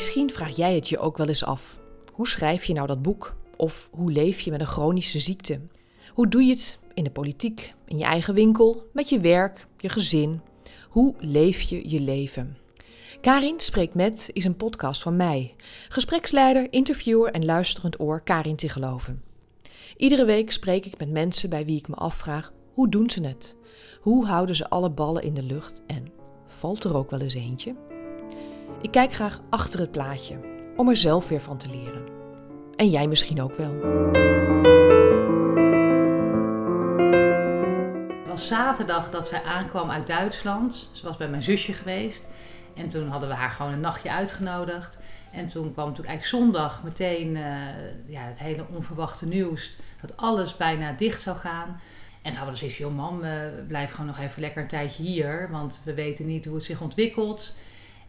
Misschien vraag jij het je ook wel eens af. Hoe schrijf je nou dat boek? Of hoe leef je met een chronische ziekte? Hoe doe je het in de politiek, in je eigen winkel, met je werk, je gezin? Hoe leef je je leven? Karin Spreekt Met is een podcast van mij, gespreksleider, interviewer en luisterend oor Karin te geloven. Iedere week spreek ik met mensen bij wie ik me afvraag: hoe doen ze het? Hoe houden ze alle ballen in de lucht en valt er ook wel eens eentje? Ik kijk graag achter het plaatje om er zelf weer van te leren. En jij misschien ook wel. Het was zaterdag dat zij aankwam uit Duitsland. Ze was bij mijn zusje geweest. En toen hadden we haar gewoon een nachtje uitgenodigd. En toen kwam natuurlijk eigenlijk zondag meteen uh, ja, het hele onverwachte nieuws dat alles bijna dicht zou gaan. En toen hadden we zoiets van, mam, we blijven gewoon nog even lekker een tijdje hier. Want we weten niet hoe het zich ontwikkelt.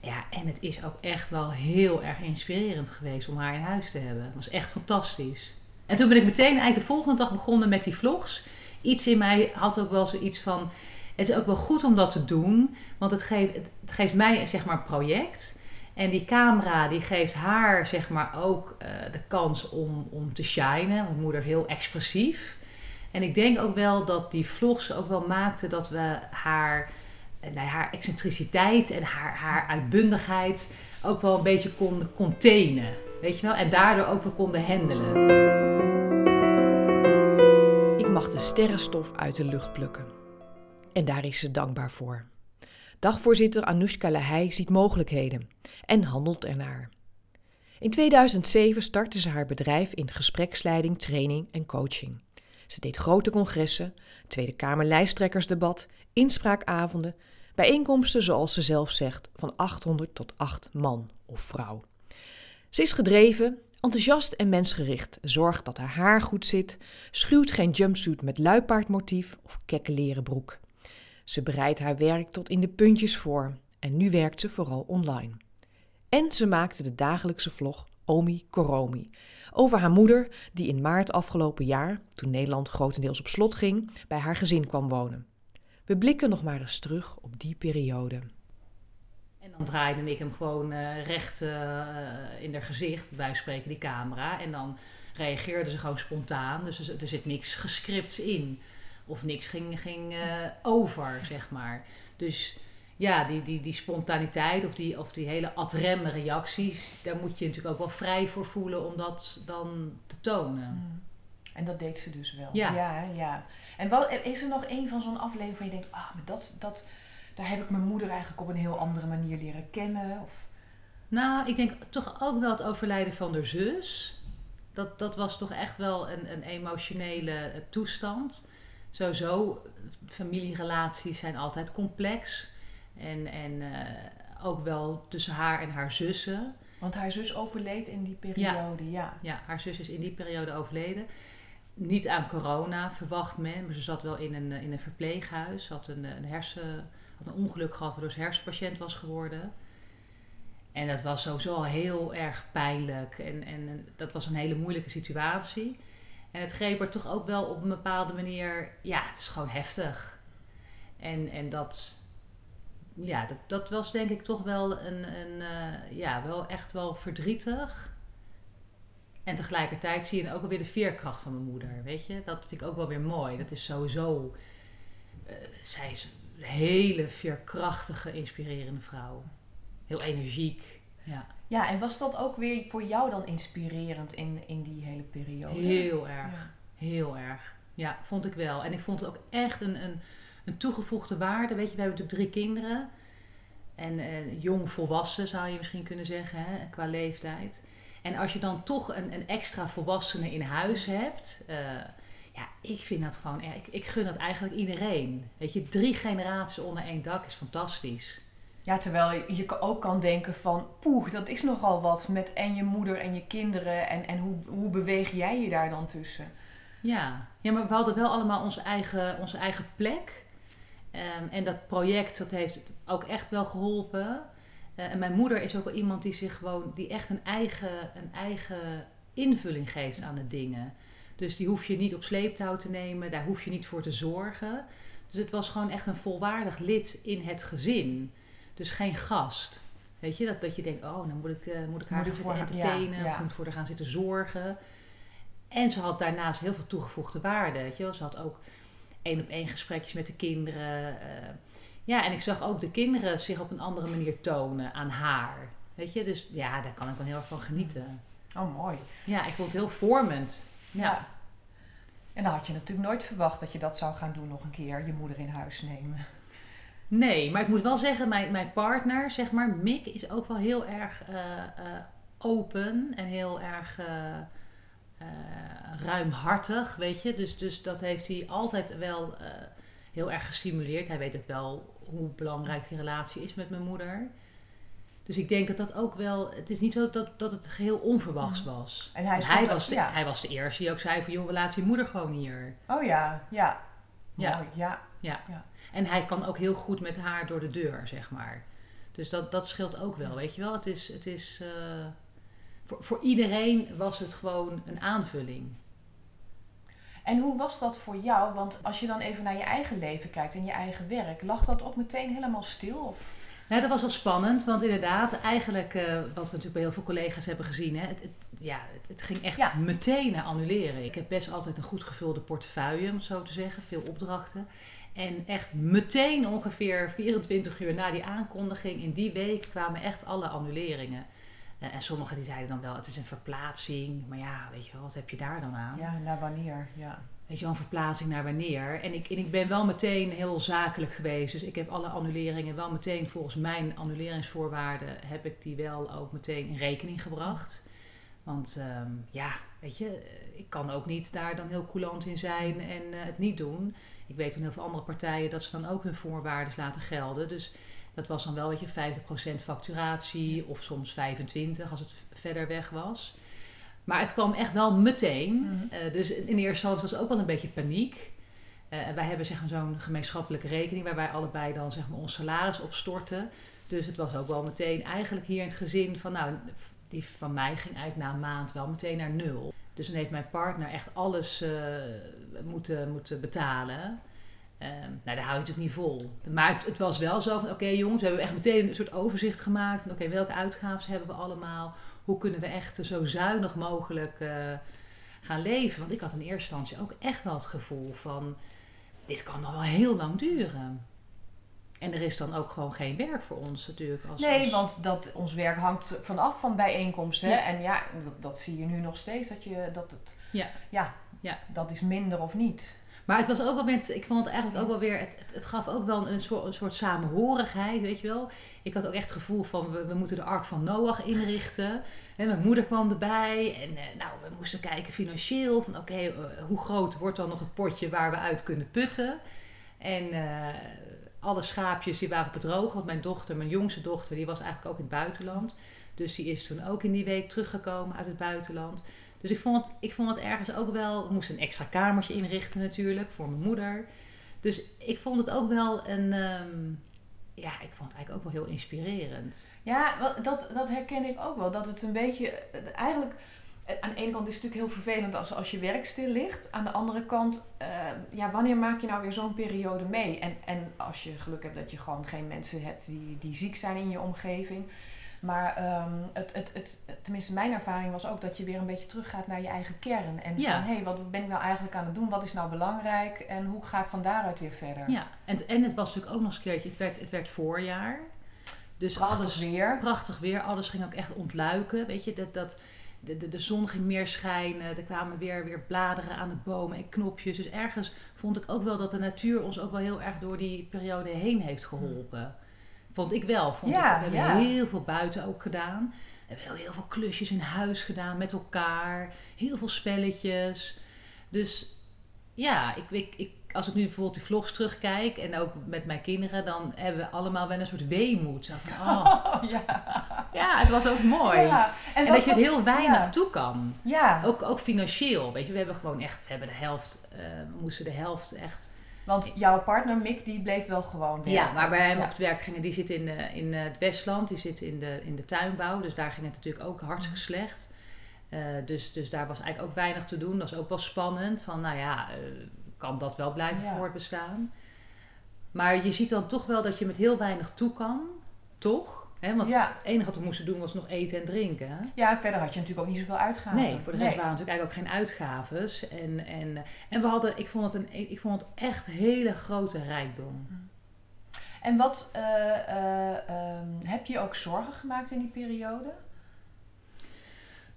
Ja, en het is ook echt wel heel erg inspirerend geweest om haar in huis te hebben. Het was echt fantastisch. En toen ben ik meteen eigenlijk de volgende dag begonnen met die vlogs. Iets in mij had ook wel zoiets van, het is ook wel goed om dat te doen. Want het geeft, het geeft mij zeg maar een project. En die camera die geeft haar zeg maar ook uh, de kans om, om te shinen. Want moeder is heel expressief. En ik denk ook wel dat die vlogs ook wel maakten dat we haar, nou, haar excentriciteit en haar, haar uitbundigheid ook wel een beetje konden containen. Weet je wel? En daardoor ook wel konden handelen. Ik mag de sterrenstof uit de lucht plukken. En daar is ze dankbaar voor. Dagvoorzitter Anoushka Lahey ziet mogelijkheden en handelt ernaar. In 2007 startte ze haar bedrijf in gespreksleiding, training en coaching. Ze deed grote congressen, Tweede Kamer lijsttrekkersdebat, inspraakavonden, bijeenkomsten zoals ze zelf zegt van 800 tot 8 man of vrouw. Ze is gedreven, enthousiast en mensgericht, zorgt dat haar haar goed zit, schuwt geen jumpsuit met luipaardmotief of kekke leren broek. Ze bereidt haar werk tot in de puntjes voor en nu werkt ze vooral online. En ze maakte de dagelijkse vlog Omi Koromi over haar moeder die in maart afgelopen jaar, toen Nederland grotendeels op slot ging, bij haar gezin kwam wonen. We blikken nog maar eens terug op die periode. En dan draaide ik hem gewoon uh, recht uh, in haar gezicht, wij spreken die camera. En dan reageerde ze gewoon spontaan. Dus er, er zit niks gescripts in. Of niks ging, ging uh, over, zeg maar. Dus ja, die, die, die spontaniteit of die, of die hele adremme reacties, daar moet je natuurlijk ook wel vrij voor voelen om dat dan te tonen. Mm. En dat deed ze dus wel. Ja. Ja, ja. En wat, is er nog een van zo'n aflevering waar je denkt, ah, maar dat, dat, daar heb ik mijn moeder eigenlijk op een heel andere manier leren kennen? Of... Nou, ik denk toch ook wel het overlijden van de zus. Dat, dat was toch echt wel een, een emotionele eh, toestand. Sowieso, familierelaties zijn altijd complex. En, en uh, ook wel tussen haar en haar zussen. Want haar zus overleed in die periode, ja. Ja, ja haar zus is in die periode overleden. Niet aan corona, verwacht men. Maar ze zat wel in een, in een verpleeghuis. Had een, een, hersen, had een ongeluk gehad waardoor ze hersenpatiënt was geworden. En dat was sowieso al heel erg pijnlijk. En, en dat was een hele moeilijke situatie. En het greep er toch ook wel op een bepaalde manier... Ja, het is gewoon heftig. En, en dat ja, dat, dat was denk ik toch wel een, een uh, ja, wel echt wel verdrietig. En tegelijkertijd zie je ook alweer de veerkracht van mijn moeder, weet je. Dat vind ik ook wel weer mooi. Dat is sowieso... Uh, zij is een hele veerkrachtige, inspirerende vrouw. Heel energiek, ja. Ja, en was dat ook weer voor jou dan inspirerend in, in die hele periode? Heel erg, heel erg. Ja, vond ik wel. En ik vond het ook echt een... een een toegevoegde waarde. Weet je, we hebben natuurlijk drie kinderen. En uh, jong volwassen zou je misschien kunnen zeggen, hè, qua leeftijd. En als je dan toch een, een extra volwassene in huis hebt. Uh, ja, ik vind dat gewoon Ik, ik gun dat eigenlijk iedereen. Weet je, drie generaties onder één dak is fantastisch. Ja, terwijl je ook kan denken van, poeh, dat is nogal wat met en je moeder en je kinderen. En, en hoe, hoe beweeg jij je daar dan tussen? Ja. ja, maar we hadden wel allemaal onze eigen, onze eigen plek. Um, en dat project, dat heeft ook echt wel geholpen. Uh, en mijn moeder is ook wel iemand die zich gewoon, die echt een eigen, een eigen invulling geeft aan de dingen. Dus die hoef je niet op sleeptouw te nemen, daar hoef je niet voor te zorgen. Dus het was gewoon echt een volwaardig lid in het gezin. Dus geen gast. Weet je, dat, dat je denkt, oh, dan moet ik, uh, moet ik haar moet zitten entertainen. Of moet voor haar gaan zitten zorgen. En ze had daarnaast heel veel toegevoegde waarde. Weet je wel. Ze had ook één op één gesprekjes met de kinderen. Ja, en ik zag ook de kinderen zich op een andere manier tonen aan haar. Weet je, dus ja, daar kan ik wel heel erg van genieten. Oh, mooi. Ja, ik vond het heel vormend. ja. En dan had je natuurlijk nooit verwacht dat je dat zou gaan doen nog een keer, je moeder in huis nemen. Nee, maar ik moet wel zeggen, mijn, mijn partner, zeg maar, Mick, is ook wel heel erg uh, open en heel erg uh, ruimhartig, weet je. Dus, dus dat heeft hij altijd wel heel erg gestimuleerd. Hij weet ook wel hoe belangrijk die relatie is met mijn moeder. Dus ik denk dat dat ook wel. Het is niet zo dat, dat het geheel onverwachts was. En hij, hij was, de, hij was de eerste die ook zei: van joh, we laten je moeder gewoon hier. Oh ja, ja. Ja. ja. ja. ja. En hij kan ook heel goed met haar door de deur, zeg maar. Dus dat, dat scheelt ook wel, weet je wel. Het is. Het is uh, voor, voor iedereen was het gewoon een aanvulling. En hoe was dat voor jou? Want als je dan even naar je eigen leven kijkt en je eigen werk, lag dat ook meteen helemaal stil? Of? Ja, dat was wel spannend, want inderdaad, eigenlijk, uh, wat we natuurlijk bij heel veel collega's hebben gezien, hè, het, het ja, het, het, ging echt meteen naar annuleren. Ik heb best altijd een goed gevulde portefeuille, om het zo te zeggen, veel opdrachten. En echt meteen ongeveer 24 uur na die aankondiging, in die week kwamen echt alle annuleringen. Uh, en sommigen die zeiden dan wel, het is een verplaatsing. Maar ja, weet je wel, wat heb je daar dan aan? Ja, naar wanneer, ja weet je wel, een verplaatsing naar wanneer. En ik, en ik ben wel meteen heel zakelijk geweest. Dus ik heb alle annuleringen wel meteen volgens mijn annuleringsvoorwaarden... heb ik die wel ook meteen in rekening gebracht. Want ehm, ja, weet je, ik kan ook niet daar dan heel coulant in zijn en uh, het niet doen. Ik weet van heel veel andere partijen dat ze dan ook hun voorwaarden laten gelden. Dus dat was dan wel, weet je, 50% facturatie of soms 25% als het verder weg was. Maar het kwam echt wel meteen. Mhm. Eh, dus in eerste instantie was het ook wel een beetje paniek. Uh, wij hebben zeg maar, zo'n gemeenschappelijke rekening waar wij allebei dan zeg maar, ons salaris opstorten. Dus het was ook wel meteen eigenlijk hier in het gezin van nou, die van mij ging eigenlijk na een maand wel meteen naar nul. Dus dan heeft mijn partner echt alles uh, moeten, moeten betalen. Nou, daar hou je natuurlijk niet vol. Maar het, het was wel zo van, oké jongens, we hebben echt meteen een soort overzicht gemaakt. Van oké, welke uitgaven hebben we allemaal? hoe kunnen we echt zo zuinig mogelijk uh, gaan leven? Want ik had in eerste instantie ook echt wel het gevoel van, dit kan nog wel heel lang duren. En er is dan ook gewoon geen werk voor ons natuurlijk. Als, nee, want dat, ons werk hangt vanaf van bijeenkomsten. En ja, dat, dat, zie je nu nog steeds. Dat, je, dat het, ja. Ja, ja, dat is minder of niet. Maar het was ook wel weer, ik vond het eigenlijk ook wel weer, het, het, gaf ook wel een soort, een soort samenhorigheid, weet je wel. Ik had ook echt het gevoel van, we, moeten de Ark van Noach inrichten. En mijn moeder kwam erbij en uh, nou, we moesten kijken financieel van, oké, eh, hoe groot wordt dan nog het potje waar we uit kunnen putten. En uh, alle schaapjes die waren bedrogen, want mijn dochter, mijn jongste dochter, die was eigenlijk ook in het buitenland. Dus die is toen ook in die week teruggekomen uit het buitenland. Dus ik vond, het, ik vond het ergens ook wel. We moesten een extra kamertje inrichten, natuurlijk, voor mijn moeder. Dus ik vond het ook wel een. Ehm, ja, ik vond het eigenlijk ook wel heel inspirerend. Ja, dat, dat herken ik ook wel. Dat het een beetje. Eigenlijk. Aan de ene kant is het natuurlijk heel vervelend als, als je werk stil ligt. Aan de andere kant, uh, ja, wanneer maak je nou weer zo'n periode mee? En, en als je geluk hebt dat je gewoon geen mensen hebt die, die ziek zijn in je omgeving. Maar ehm, het, het, het, tenminste, mijn ervaring was ook dat je weer een beetje teruggaat naar je eigen kern. En van, hé, hey, wat ben ik nou eigenlijk aan het doen? Wat is nou belangrijk? En hoe ga ik van daaruit weer verder? Ja, en, en het was natuurlijk ook nog eens een keertje, het werd, het werd voorjaar. Dus prachtig alles, weer. Prachtig weer. Alles ging ook echt ontluiken. Weet je, dat, dat, de, de, de zon ging meer schijnen. Er kwamen weer, weer bladeren aan de bomen en knopjes. Dus ergens vond ik ook wel dat de natuur ons ook wel heel erg door die periode heen heeft geholpen. Vond ik wel. Vond ja, we hebben heel veel buiten ook gedaan. We hebben heel, veel klusjes in huis gedaan met elkaar. Heel veel spelletjes. Dus ja, ik, ik, ik, als ik nu bijvoorbeeld die vlogs terugkijk en ook met mijn kinderen, dan hebben we allemaal wel een soort weemoed. Zo van, oh. ja. ja, het was ook mooi. Ja. En, dat je het heel weinig toe kan. Ja. Ook, ook financieel. Weet je, we hebben gewoon echt, we hebben de helft, uh, we moesten de helft echt want jouw partner Mick, die bleef wel gewoon. Ja, maar bij hem op het werk gingen, die zit in, uh, in uh, het Westland, die zit in de, in de tuinbouw. Dus daar ging het natuurlijk ook hartstikke mhm. slecht. Uh, dus, dus daar was eigenlijk ook weinig te doen. Dat was ook wel spannend. Van nou ja, kan dat wel blijven voortbestaan? Maar je ziet dan toch wel dat je met heel weinig toe kan. Toch? Hè, want ja. het enige wat we moesten doen was nog eten en drinken. ja, verder had je natuurlijk ook niet zoveel uitgaven. Nee, voor de rest waren natuurlijk eigenlijk ook geen uitgaves. En, en, en we hadden, ik vond, het een, ik vond het echt hele grote rijkdom. En wat, eh, eh, ehm, heb je ook zorgen gemaakt in die periode?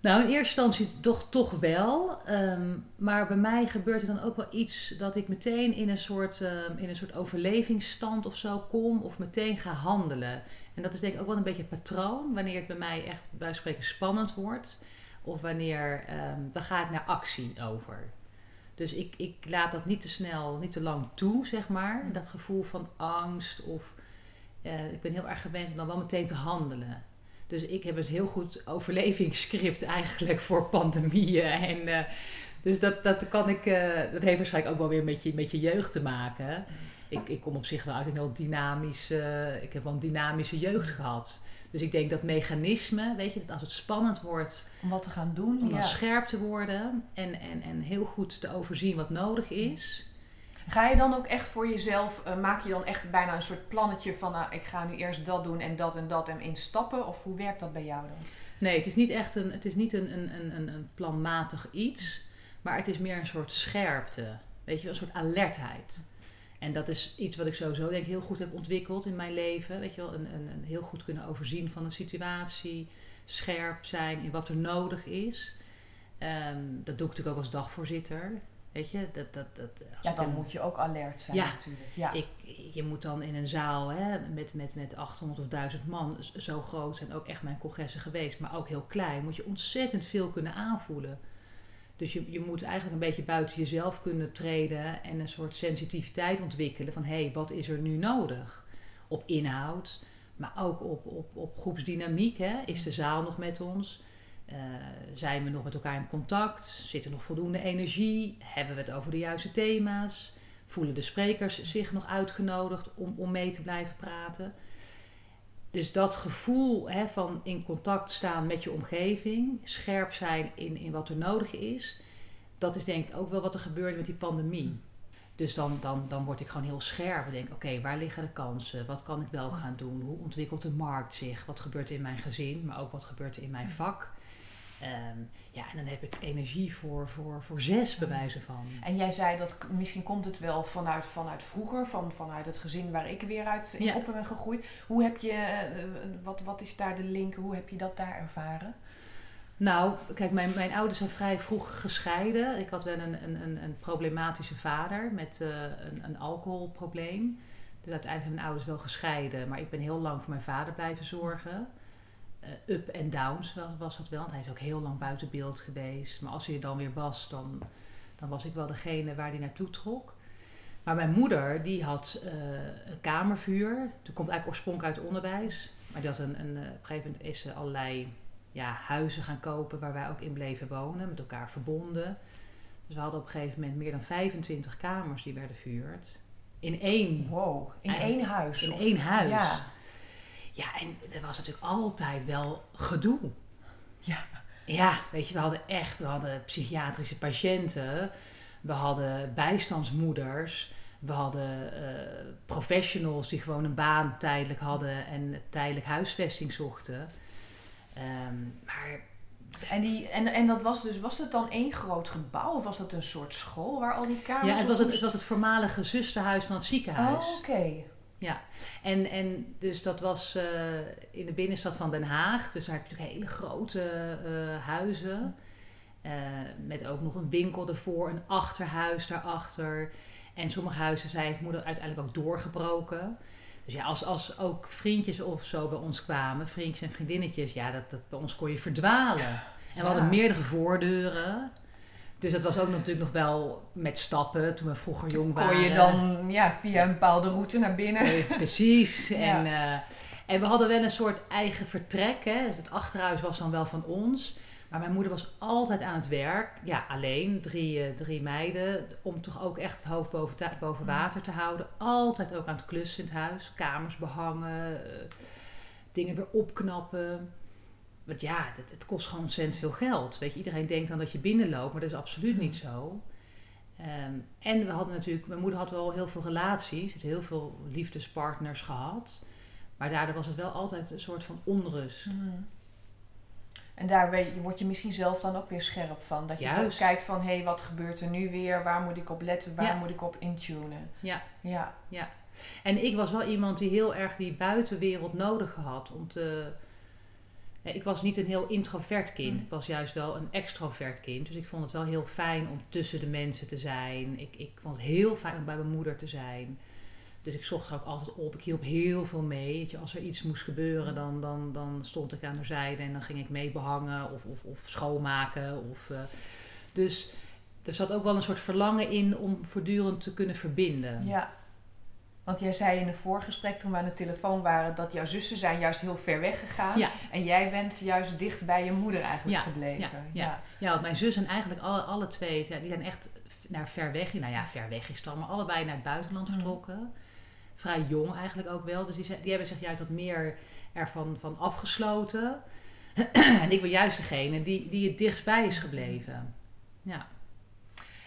Nou, in eerste instantie toch, toch wel. Ehm, maar bij mij gebeurt er dan ook wel iets dat ik meteen in een, soort, ehm, in een soort overlevingsstand of zo kom. Of meteen ga handelen. En dat is denk ik ook wel een beetje het patroon. Wanneer het bij mij echt bij spreken spannend wordt. Of wanneer, ehm, dan ga ik naar actie over. Dus ik, ik laat dat niet te snel, niet te lang toe, zeg maar. Dat gevoel van angst of... eh, ik ben heel erg gewend om dan wel meteen te handelen. Dus ik heb een heel goed overlevingsscript eigenlijk voor pandemieën. En, eh, dus dat, dat kan ik, eh, dat heeft waarschijnlijk ook wel weer met je, met je jeugd te maken. Ik, ik kom op zich wel uit een heel dynamisch, eh, ik heb wel een dynamische jeugd gehad. Dus ik denk dat mechanisme, weet je, dat als het spannend wordt, Om wat te gaan doen? om dan Ja. scherp te worden en, en, en heel goed te overzien wat nodig is. Ga je dan ook echt voor jezelf, eh, maak je dan echt bijna een soort plannetje van, nou, ik ga nu eerst dat doen en dat en dat en in stappen? Of hoe werkt dat bij jou dan? Nee, het is niet echt een, het is niet een, een, een, een, planmatig iets, maar het is meer een soort scherpte. Weet je, een soort alertheid. En dat is iets wat ik sowieso denk ik heel goed heb ontwikkeld in mijn leven. Weet je wel, een, een, een heel goed kunnen overzien van een situatie, scherp zijn in wat er nodig is. Ehm, dat doe ik natuurlijk ook als dagvoorzitter. Weet je, dat, dat, dat, Ja, dan een- moet je ook alert zijn Ja. natuurlijk. Ja. ik, je moet dan in een zaal hè, met, met, met 800 of 1000 man, zo groot zijn ook echt mijn congressen geweest, maar ook heel klein, moet je ontzettend veel kunnen aanvoelen. Dus je, je moet eigenlijk een beetje buiten jezelf kunnen treden en een soort sensitiviteit ontwikkelen van hé, hey, wat is er nu nodig? Op inhoud, maar ook op, op, op groepsdynamiek. Hè? Is de zaal nog met ons? Eh, zijn we nog met elkaar in contact? Zit er nog voldoende energie? Hebben we het over de juiste thema's? Voelen de sprekers zich nog uitgenodigd om, om mee te blijven praten? Dus dat gevoel hè, van in contact staan met je omgeving, scherp zijn in, in wat er nodig is, dat is denk ik ook wel wat er gebeurde met die pandemie. Dus dan, dan, dan word ik gewoon heel scherp en denk, oké, waar liggen de kansen? Wat kan ik wel gaan doen? Hoe ontwikkelt de markt zich? Wat gebeurt er in mijn gezin, maar ook wat gebeurt er in mijn vak? Ehm, ja, en dan heb ik energie voor, voor, voor zes bewijzen van. En jij zei dat misschien komt het wel vanuit, vanuit vroeger, van, vanuit het gezin waar ik weer uit in Ja. op ben gegroeid. Hoe heb je, eh, wat, wat is daar de link, hoe heb je dat daar ervaren? Nou, kijk, mijn, mijn ouders zijn vrij vroeg gescheiden. Ik had wel een, een, een, een problematische vader met eh, een, een alcoholprobleem. Dus uiteindelijk zijn mijn ouders wel gescheiden. Maar ik ben heel lang voor mijn vader blijven zorgen. Eh, up en downs was, was dat wel. Want hij is ook heel lang buiten beeld geweest. Maar als hij er dan weer was, dan, dan was ik wel degene waar hij naartoe trok. Maar mijn moeder, die had eh, een kamervuur. Die komt eigenlijk oorspronkelijk uit onderwijs. Maar die had een, een, eh, op een gegeven moment is ze allerlei ja, huizen gaan kopen waar wij ook in bleven wonen, met elkaar verbonden. Dus we hadden op een gegeven moment meer dan 25 kamers die werden verhuurd. In één, Wow, in één huis? in of- één huis. Ja. Ja, en er was natuurlijk altijd wel gedoe. Ja. Ja, weet je, we hadden echt, we hadden psychiatrische patiënten, we hadden bijstandsmoeders, we hadden eh, professionals die gewoon een baan tijdelijk hadden en tijdelijk huisvesting zochten. Ehm, maar En, die, en, en dat was dus, was het dan één groot gebouw of was dat een soort school waar al die kamers ja, het was het, was het voormalige zusterhuis van het ziekenhuis. Oh, oké. Ja, en, en dus dat was eh, in de binnenstad van Den Haag. Dus daar heb je natuurlijk hele grote eh, huizen. Eh, met ook nog een winkel ervoor, een achterhuis daarachter. En sommige huizen zijn heeft moeder uiteindelijk ook doorgebroken. Dus ja, als, als ook vriendjes of zo bij ons kwamen, vriendjes en vriendinnetjes, ja, dat, dat, bij ons kon je verdwalen. En we hadden meerdere voordeuren. Dus dat was ook natuurlijk nog wel met stappen toen we vroeger jong waren. Kon je dan ja, via een bepaalde route naar binnen? Eh, Precies. Ja. En, eh, en we hadden wel een soort eigen vertrek. Hè. Dus Het achterhuis was dan wel van ons. Maar mijn moeder was altijd aan het werk. Ja, alleen. Drie, eh, drie meiden. Om toch ook echt het hoofd boven, boven water te houden. Altijd ook aan het klussen in het huis. Kamers behangen. eh, dingen weer opknappen. Want ja, het, het kost gewoon ontzettend veel geld. Weet je, iedereen denkt dan dat je binnenloopt. Maar dat is absoluut niet zo. Ehm, en we hadden natuurlijk, mijn moeder had wel heel veel relaties, heel veel liefdespartners gehad. Maar daardoor was het wel altijd een soort van onrust. Mhm. En daar je, word je misschien zelf dan ook weer scherp van. Dat je toch Juist. kijkt van, hé, hey, wat gebeurt er nu weer? Waar moet ik op letten? Waar Ja. moet ik op intunen? Ja. Ja. En ik was wel iemand die heel erg die buitenwereld nodig had om te. Ik was niet een heel introvert kind. Mm. Ik was juist wel een extrovert kind. Dus ik vond het wel heel fijn om tussen de mensen te zijn. Ik, ik vond het heel fijn om bij mijn moeder te zijn. Dus ik zocht er ook altijd op. Ik hielp heel veel mee. Weet je, als er iets moest gebeuren, dan, dan, dan stond ik aan de zijde en dan ging ik mee behangen of, of, of schoonmaken. Of, eh, dus er zat ook wel een soort verlangen in om voortdurend te kunnen verbinden. ja. Want jij zei in een voorgesprek toen we aan de telefoon waren... dat jouw zussen zijn juist heel ver weg gegaan. Ja. En jij bent juist dicht bij je moeder eigenlijk Ja, gebleven. ja. Ja, want mijn zus en eigenlijk alle, alle twee, die zijn echt naar ver weg. Nou ja, ver weg is het maar allebei naar het buitenland vertrokken. Vrij jong eigenlijk ook wel. Dus die, die hebben zich juist wat meer ervan van afgesloten. en ik ben juist degene die, die het dichtstbij is gebleven. Ja,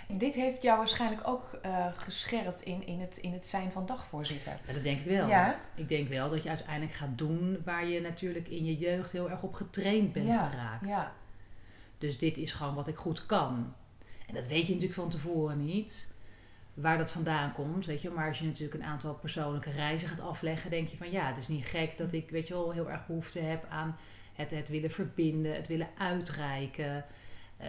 Dit heeft jou waarschijnlijk ook eh, gescherpt in, in, het, in het zijn van dagvoorzitter. Ja, dat denk ik wel. Ja. Ik denk wel dat je uiteindelijk gaat doen waar je natuurlijk in je jeugd heel erg op getraind bent Ja, geraakt. Ja. Dus dit is gewoon wat ik goed kan. En dat weet je natuurlijk van tevoren niet. Waar dat vandaan komt, weet je. Maar als je natuurlijk een aantal persoonlijke reizen gaat afleggen, denk je van ja, het is niet gek dat ik, weet je wel, heel erg behoefte heb aan het, het willen verbinden, het willen uitreiken. eh,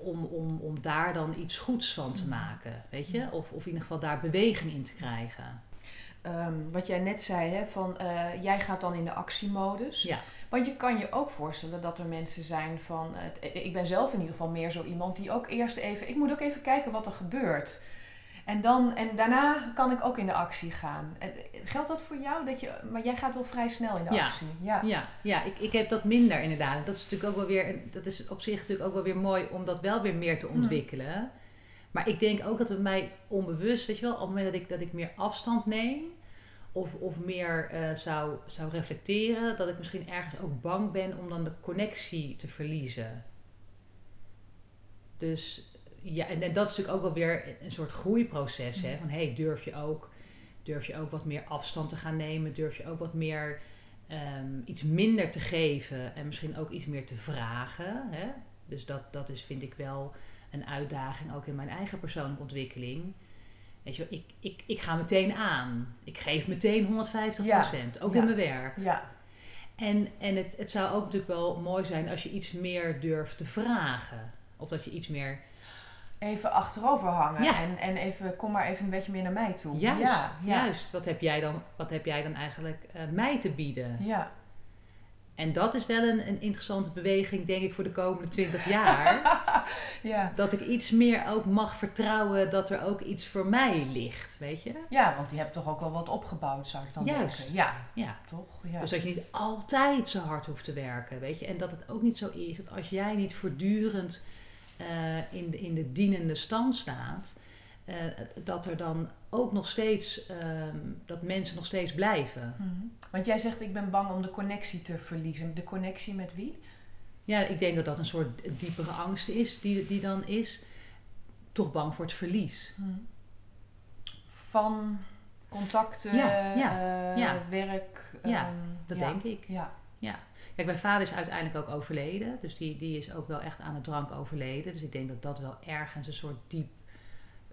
om, om, om daar dan iets goeds van te maken, weet je. Of, of in ieder geval daar beweging in te krijgen. Ehm, wat jij net zei, hè, van eh, jij gaat dan in de actiemodus. Ja. Want je kan je ook voorstellen dat er mensen zijn van... eh, ik ben zelf in ieder geval meer zo iemand die ook eerst even... Ik moet ook even kijken wat er gebeurt. En, dan, en daarna kan ik ook in de actie gaan. Eh, Geldt dat voor jou? Dat je, maar jij gaat wel vrij snel in de Ja. actie. Ja. Ja, ja ik, ik heb dat minder inderdaad. Dat is natuurlijk ook wel weer, dat is op zich natuurlijk ook wel weer mooi om dat wel weer meer te ontwikkelen. Maar ik denk ook dat het mij onbewust, weet je wel, op het moment dat ik, dat ik meer afstand neem of, of meer eh, zou, zou reflecteren, dat ik misschien ergens ook bang ben om dan de connectie te verliezen. Dus ja, en, en dat is natuurlijk ook wel weer een soort groeiproces. Hè? Van hey, durf je ook, durf je ook wat meer afstand te gaan nemen? Durf je ook wat meer ehm, iets minder te geven en misschien ook iets meer te vragen? Hè? Dus dat, dat is, vind ik wel een uitdaging ook in mijn eigen persoonlijke ontwikkeling. Weet je, ik, ik, ik ga meteen aan. Ik geef meteen 150% ook Ja. in mijn werk. Ja. En, en het, het zou ook natuurlijk wel mooi zijn als je iets meer durft te vragen. Of dat je iets meer Even achterover hangen. Ja. En, en even, kom maar even een beetje meer naar mij toe. Juist, Ja, ja. juist. Wat heb jij dan, wat heb jij dan eigenlijk eh, mij te bieden? Ja. En dat is wel een, een interessante beweging, denk ik, voor de komende 20 jaar. ja. dat ik iets meer ook mag vertrouwen dat er ook iets voor mij ligt, weet je? Ja, want die hebt toch ook wel wat opgebouwd, zou ik dan Juist. denken. Ja, Ja. toch? Ja. Dus dat je niet altijd zo hard hoeft te werken, weet je? En dat het ook niet zo is dat als jij niet voortdurend in, de, in de dienende stand staat, eh, dat er dan ook nog steeds, ehm, dat mensen nog steeds blijven. Mhm. Want jij zegt, ik ben bang om de connectie te verliezen. De connectie met wie? Ja, ik denk dat dat een soort diepere angst is, die, die dan is. Toch bang voor het verlies. Van contacten, Ja, ja, eh, ja. werk. Ja, ehm, Dat ja. denk ik. Ja. Kijk, mijn vader is uiteindelijk ook overleden. Dus die, die is ook wel echt aan de drank overleden. Dus ik denk dat dat wel ergens een soort diep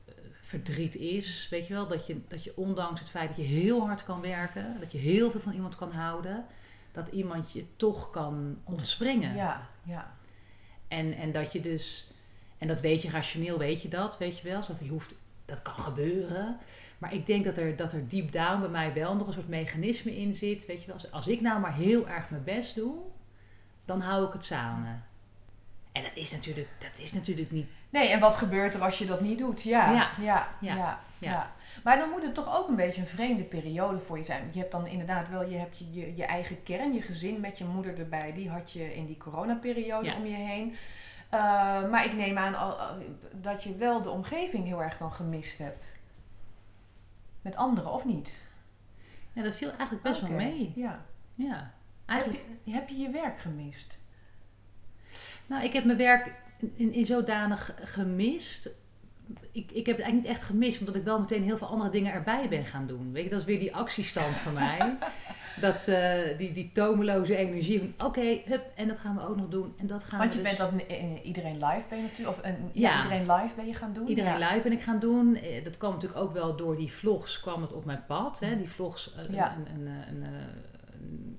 eh, verdriet is. Weet je wel, dat je, dat je ondanks het feit dat je heel hard kan werken, dat je heel veel van iemand kan houden, dat iemand je toch kan ontspringen. Ja, ja. En, en dat je dus, en dat weet je rationeel, weet je dat, weet je wel. Zo van, je hoeft, dat kan gebeuren. Maar ik denk dat er, dat er deep down bij mij wel nog een soort mechanisme in zit. Weet je wel, als, als ik nou maar heel erg mijn best doe, dan hou ik het samen. En dat is natuurlijk, dat is natuurlijk niet. Nee, en wat gebeurt er als je dat niet doet? Ja, Ja. ja, ja, Ja. ja, Ja. Maar dan moet het toch ook een beetje een vreemde periode voor je zijn. Je hebt dan inderdaad wel, je hebt je, je, je eigen kern, je gezin met je moeder erbij. Die had je in die coronaperiode om je heen. Uh, maar ik neem aan al- dat je wel de omgeving heel erg dan gemist hebt. Met anderen, of niet? Ja, dat viel eigenlijk best wel mee. Ja. Ja, eigenlijk. Heb, je, heb je je werk gemist? Nou, ik heb mijn werk in, in zodanig gemist. Ik, ik heb het eigenlijk niet echt gemist, omdat ik wel meteen heel veel andere dingen erbij ben gaan doen. Weet je, dat is weer die actiestand van mij. dat, uh, die, die tomeloze energie van oké, hup, en dat gaan we ook nog doen. En dat gaan Want we je dus... bent dat iedereen live ben je natuurlijk, of een, ja. Iedereen live ben je gaan doen? Iedereen ja. live ben ik gaan doen. Eh, Dat kwam natuurlijk ook wel door die vlogs, kwam het op mijn pad. Hè? Die vlogs, eh, Ja. een, eh, een-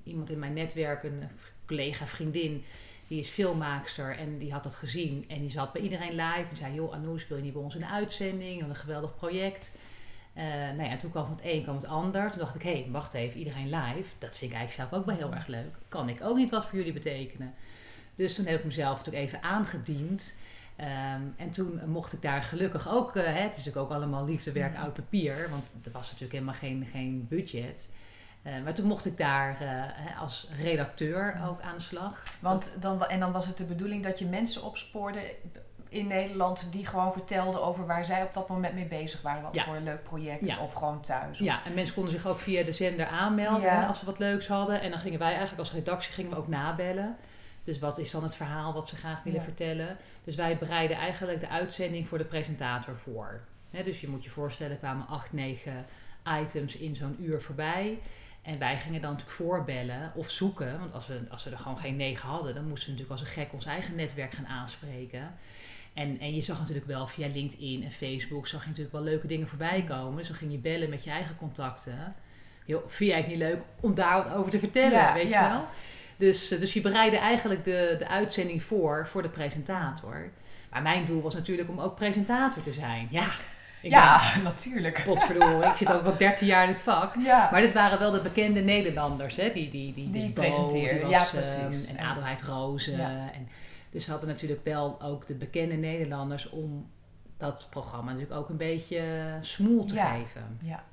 iemand in mijn netwerk, een collega, vriendin, die is filmmaakster en die had dat gezien. En die zat bij iedereen live en zei, joh Anous, wil je niet bij ons in de uitzending? Wat een geweldig project. Eh nou ja, toen kwam van het een kwam het ander. Toen dacht ik, hé, hey, wacht even, iedereen live. Dat vind ik eigenlijk zelf ook wel heel erg leuk. Kan ik ook niet wat voor jullie betekenen? Dus toen heb ik mezelf natuurlijk even aangediend. Ehm, en toen mocht ik daar gelukkig ook, eh, het is natuurlijk ook allemaal liefdewerk, oud papier, want er was natuurlijk helemaal geen, geen budget. Eh, maar toen mocht ik daar eh, als redacteur ook aan de slag. Want dan, en dan was het de bedoeling dat je mensen opspoorde in Nederland die gewoon vertelden over waar zij op dat moment mee bezig waren. Wat Ja. voor een leuk project Ja. of gewoon thuis. Ja, en mensen konden zich ook via de zender aanmelden Ja. als ze wat leuks hadden. En dan gingen wij eigenlijk als redactie gingen we ook nabellen. Dus wat is dan het verhaal wat ze graag willen vertellen? Dus wij bereiden eigenlijk de uitzending voor de presentator voor. Dus je moet je voorstellen, er kwamen acht, negen items in zo'n uur voorbij. En wij gingen dan natuurlijk voorbellen of zoeken. Want als we, als we er gewoon geen negen hadden, dan moesten we natuurlijk als een gek ons eigen netwerk gaan aanspreken. En, en je zag natuurlijk wel via LinkedIn en Facebook, zag je natuurlijk wel leuke dingen voorbij komen. Dus dan ging je bellen met je eigen contacten. Joh, vind jij het niet leuk om daar wat over te vertellen, Ja, weet ja. je wel? Dus, eh, dus je bereidde eigenlijk de, de uitzending voor, voor de presentator. Maar mijn doel was natuurlijk om ook presentator te zijn. Ja, ik ja natuurlijk. ben, potverdorie, ik zit ook al 13 jaar in het vak. Ja. Maar dit waren wel de bekende Nederlanders, hè? Die, die, die, Die presenteerden, ja, was, precies. ehm, en Adelheid Rozen. Ja. En, dus ze hadden natuurlijk wel ook de bekende Nederlanders om dat programma natuurlijk ook een beetje smoel te Ja. geven. Ja.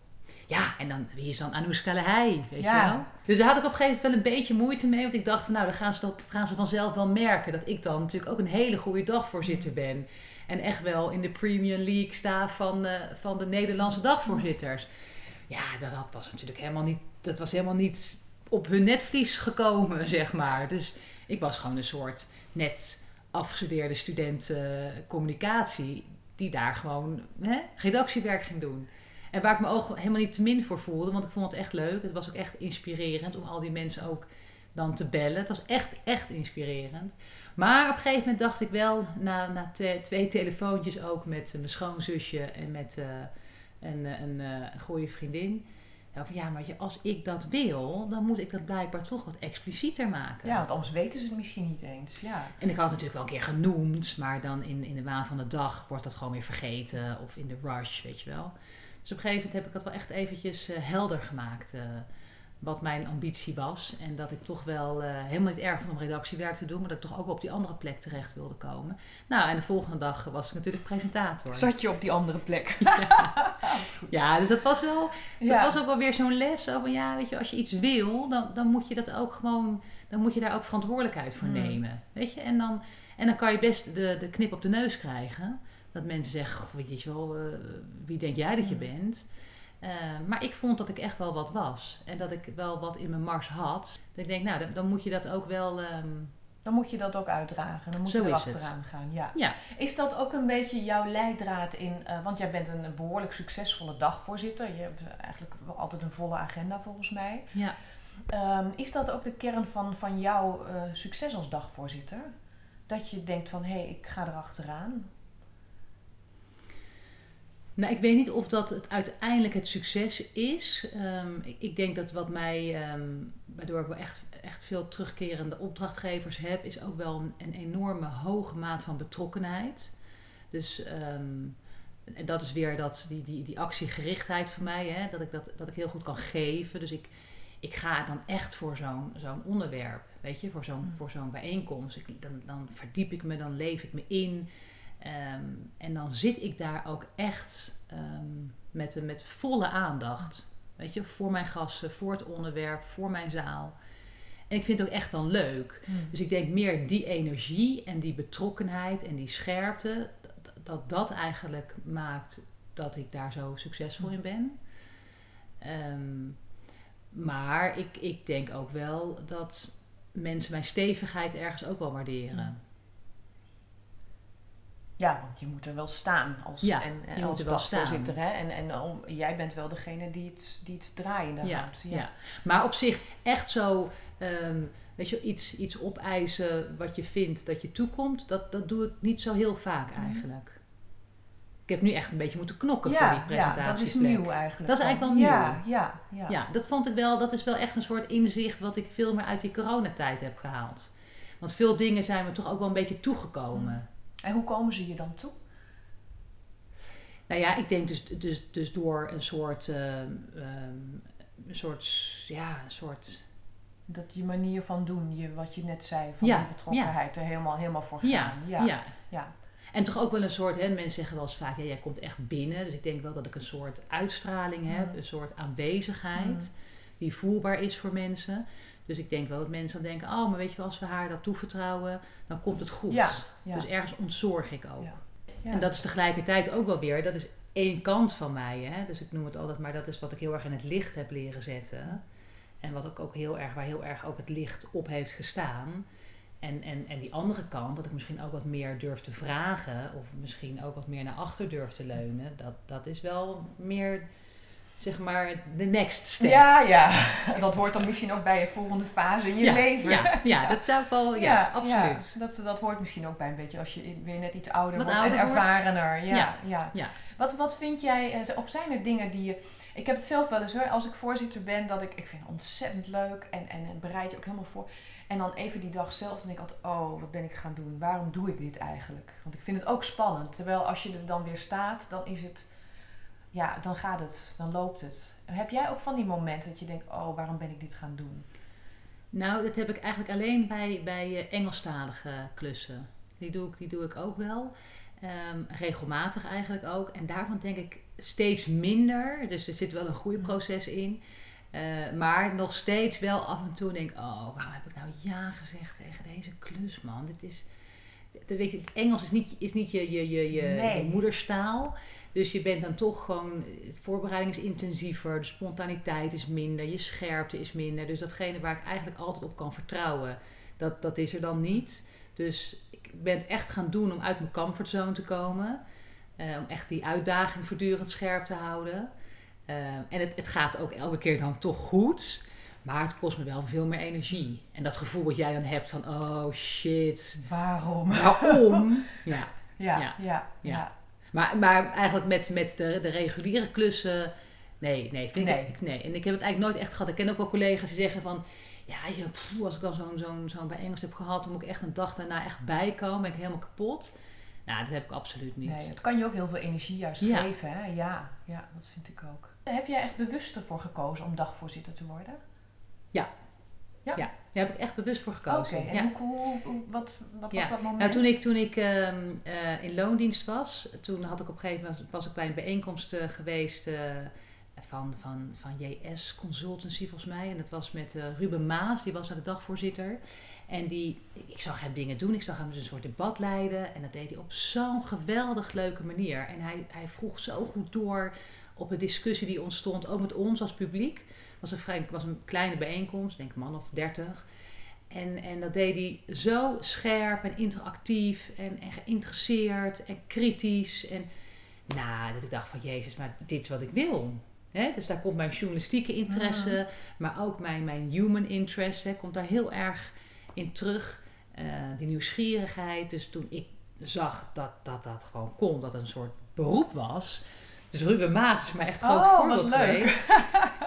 Ja, en dan, wie is dan Anoushka Lehei, weet Ja. je wel? Dus daar had ik op een gegeven moment wel een beetje moeite mee. Want ik dacht nou, dan gaan ze, dat gaan ze vanzelf wel merken. Dat ik dan natuurlijk ook een hele goede dagvoorzitter ben. En echt wel in de Premier League sta van, eh, van de Nederlandse dagvoorzitters. Ja, dat, dat was natuurlijk helemaal niet, dat was helemaal niet op hun netvlies gekomen, zeg maar. Dus ik was gewoon een soort net afgestudeerde student eh, communicatie. Die daar gewoon hè, redactiewerk ging doen. En waar ik me ook helemaal niet te min voor voelde, want ik vond het echt leuk. Het was ook echt inspirerend om al die mensen ook dan te bellen. Het was echt, echt inspirerend. Maar op een gegeven moment dacht ik wel, na, na twee, twee telefoontjes ook met eh, mijn schoonzusje en met eh, een, eh, een, een goede vriendin. Ja, van, ja, maar als ik dat wil, dan moet ik dat blijkbaar toch wat explicieter maken. ja, want anders weten ze het misschien niet eens. Ja. En ik had het natuurlijk wel een keer genoemd, maar dan in, in de waan van de dag wordt dat gewoon weer vergeten of in de rush, weet je wel. Dus op een gegeven moment heb ik dat wel echt eventjes helder gemaakt, wat mijn ambitie was. En dat ik toch wel eh, helemaal niet erg vond om redactiewerk te doen, maar dat ik toch ook op die andere plek terecht wilde komen. Nou, en de volgende dag was ik natuurlijk presentator. Zat je op die andere plek? Ja, dus dat was wel, dat Ja. was ook wel weer zo'n les. Van ja, weet je, als je iets wil, dan, dan moet je dat ook gewoon, dan moet je daar ook verantwoordelijkheid voor Hmm. nemen. Weet je, en dan, en dan kan je best de, de knip op de neus krijgen. Dat mensen zeggen, "Goh, weet je wel, eh, wie denk jij dat je Hmm. bent? Eh, maar ik vond dat ik echt wel wat was. En dat ik wel wat in mijn mars had. Dat ik denk, nou, dan, dan moet je dat ook wel... ehm, Dan moet je dat ook uitdragen. Dan moet Zo je het. erachteraan gaan. Ja. ja, Is dat ook een beetje jouw leidraad in... eh, want jij bent een behoorlijk succesvolle dagvoorzitter. Je hebt eigenlijk altijd een volle agenda volgens mij. ja. Ehm, is dat ook de kern van, van jouw eh, succes als dagvoorzitter? Dat je denkt van, hé, hey, ik ga erachteraan. Nou, ik weet niet of dat het uiteindelijk het succes is. Ehm, ik, ik denk dat wat mij, ehm, waardoor ik wel echt, echt veel terugkerende opdrachtgevers heb, is ook wel een, een enorme hoge maat van betrokkenheid. Dus ehm, en dat is weer dat, die, die, die actiegerichtheid van mij, hè, dat, ik dat, dat ik heel goed kan geven. Dus ik, ik ga dan echt voor zo'n zo'n onderwerp, weet je, voor zo'n Mm. voor zo'n bijeenkomst. Ik, dan, dan verdiep ik me, dan leef ik me in. Ehm, en dan zit ik daar ook echt ehm, met, met volle aandacht. Weet je, voor mijn gasten, voor het onderwerp, voor mijn zaal. En ik vind het ook echt dan leuk. Dus ik denk meer die energie en die betrokkenheid en die scherpte, dat dat, eigenlijk maakt dat ik daar zo succesvol in ben. Ehm, maar ik, ik denk ook wel dat mensen mijn stevigheid ergens ook wel waarderen. Ja, want je moet er wel staan als, Ja, en, en moet als er dagvoorzitter. Hè? En, en om, jij bent wel degene die het, die het draaiende Ja, houdt. ja. Maar op zich echt zo, ehm, weet je, iets, iets opeisen wat je vindt dat je toekomt, dat, dat doe ik niet zo heel vaak Mhm. eigenlijk. Ik heb nu echt een beetje moeten knokken ja, voor die ja, presentatie. dat is nieuw eigenlijk. Dat is eigenlijk wel Ja, ja, ja. Ja, dat vond ik wel, dat is wel echt een soort inzicht wat ik veel meer uit die coronatijd heb gehaald. Want veel dingen zijn me toch ook wel een beetje toegekomen. En hoe komen ze je dan toe? Nou ja, ik denk dus, dus, dus door een soort, ehm, ehm, een soort, ja, een soort, Dat je manier van doen, je, wat je net zei, van Ja, die betrokkenheid, er helemaal, helemaal voor gaan. ja, ja, ja. ja. En toch ook wel een soort, hè, mensen zeggen wel eens vaak, ja, jij komt echt binnen. Dus ik denk wel dat ik een soort uitstraling heb, Mm. een soort aanwezigheid Mm. die voelbaar is voor mensen. Dus ik denk wel dat mensen dan denken, oh, maar weet je wel, als we haar dat toevertrouwen, dan komt het goed. Ja, ja. Dus ergens ontzorg ik ook. Ja. Ja. En dat is tegelijkertijd ook wel weer, dat is één kant van mij. Hè? Dus ik noem het altijd, maar dat is wat ik heel erg in het licht heb leren zetten. En wat ook, ook heel erg, waar heel erg ook het licht op heeft gestaan. En, en, en die andere kant, dat ik misschien ook wat meer durf te vragen, of misschien ook wat meer naar achter durf te leunen, dat, dat is wel meer, zeg maar, de next step. Ja, ja. Dat hoort dan misschien ook bij je volgende fase in je ja, leven. Ja, ja, dat zou wel, ja, absoluut. dat, dat hoort misschien ook bij een beetje als je weer net iets ouder Wat wordt ouder en ervarener. Ja, ja. Wat, wat vind jij, eh, of zijn er dingen die je... Ik heb het zelf wel eens hoor, als ik voorzitter ben, dat ik, ik vind het ontzettend leuk en, en bereid je ook helemaal voor. En dan even die dag zelf, dan denk ik altijd, oh, wat ben ik gaan doen? Waarom doe ik dit eigenlijk? Want ik vind het ook spannend. Terwijl als je er dan weer staat, dan is het, ja, dan gaat het, dan loopt het. Heb jij ook van die momenten dat je denkt, oh, waarom ben ik dit gaan doen? Nou, dat heb ik eigenlijk alleen bij, bij eh, Engelstalige klussen. Die doe ik, die doe ik ook wel. Ehm, regelmatig eigenlijk ook. En daarvan denk ik steeds minder. Dus er zit wel een groeiproces in. Eh, maar nog steeds wel af en toe denk ik... Oh, waarom heb ik nou ja gezegd tegen deze klus, man? Dit is... dit- Weet je, het Engels is niet, is niet je, je, je, je, Nee. je moederstaal. Dus je bent dan toch gewoon... Voorbereiding is intensiever. De spontaniteit is minder. Je scherpte is minder. Dus datgene waar ik eigenlijk altijd op kan vertrouwen... Dat, dat is er dan niet. Dus ik ben het echt gaan doen om uit mijn comfortzone te komen. Eh, om echt die uitdaging voortdurend scherp te houden. Eh, en het, het gaat ook elke keer dan toch goed. Maar het kost me wel veel meer energie. En dat gevoel wat jij dan hebt van... Oh shit, Waarom? waarom? ja. Ja, Ja. ja, ja. Ja. Maar, maar eigenlijk met, met de, de reguliere klussen... Nee, nee, vind Nee. Ik, nee. En ik heb het eigenlijk nooit echt gehad. Ik ken ook wel collega's die zeggen van... Ja, je, pff, als ik dan zo'n zo'n zo'n bij Engels heb gehad... dan moet ik echt een dag daarna echt bijkomen. Ben ik helemaal kapot. Nou, dat heb ik absoluut niet. Nee, het kan je ook heel veel energie juist Ja. geven. Hè? Ja, ja, dat vind ik ook. Heb jij echt bewust ervoor gekozen om dagvoorzitter te worden? Daar heb ik echt bewust voor Oké, gekozen. en ja. hoe, wat, wat Ja. was dat moment? Nou, toen ik, toen ik ehm, eh, in loondienst was, toen had ik op een gegeven moment was ik bij een bijeenkomst eh, geweest eh, van, van, van JS Consultancy volgens mij. En dat was met Ruben Maas, die was daar de dagvoorzitter. En die, ik zag hem dingen doen, ik zag hem dus een soort debat leiden. En dat deed hij op zo'n geweldig leuke manier. En hij, hij vroeg zo goed door op de discussie die ontstond, ook met ons als publiek. Het was een, vrij, was een kleine bijeenkomst, denk man of dertig. En, en dat deed hij zo scherp en interactief en, en geïnteresseerd en kritisch. En nou, dat ik dacht van Jezus, maar dit is wat ik wil. Hè? Dus daar komt mijn journalistieke interesse, maar ook mijn, mijn human interest komt daar heel erg in terug. Eh, die nieuwsgierigheid. Dus toen ik zag dat, dat dat gewoon kon, dat het een soort beroep was. Dus Ruben Maas is mij echt een groot Oh, voorbeeld geweest.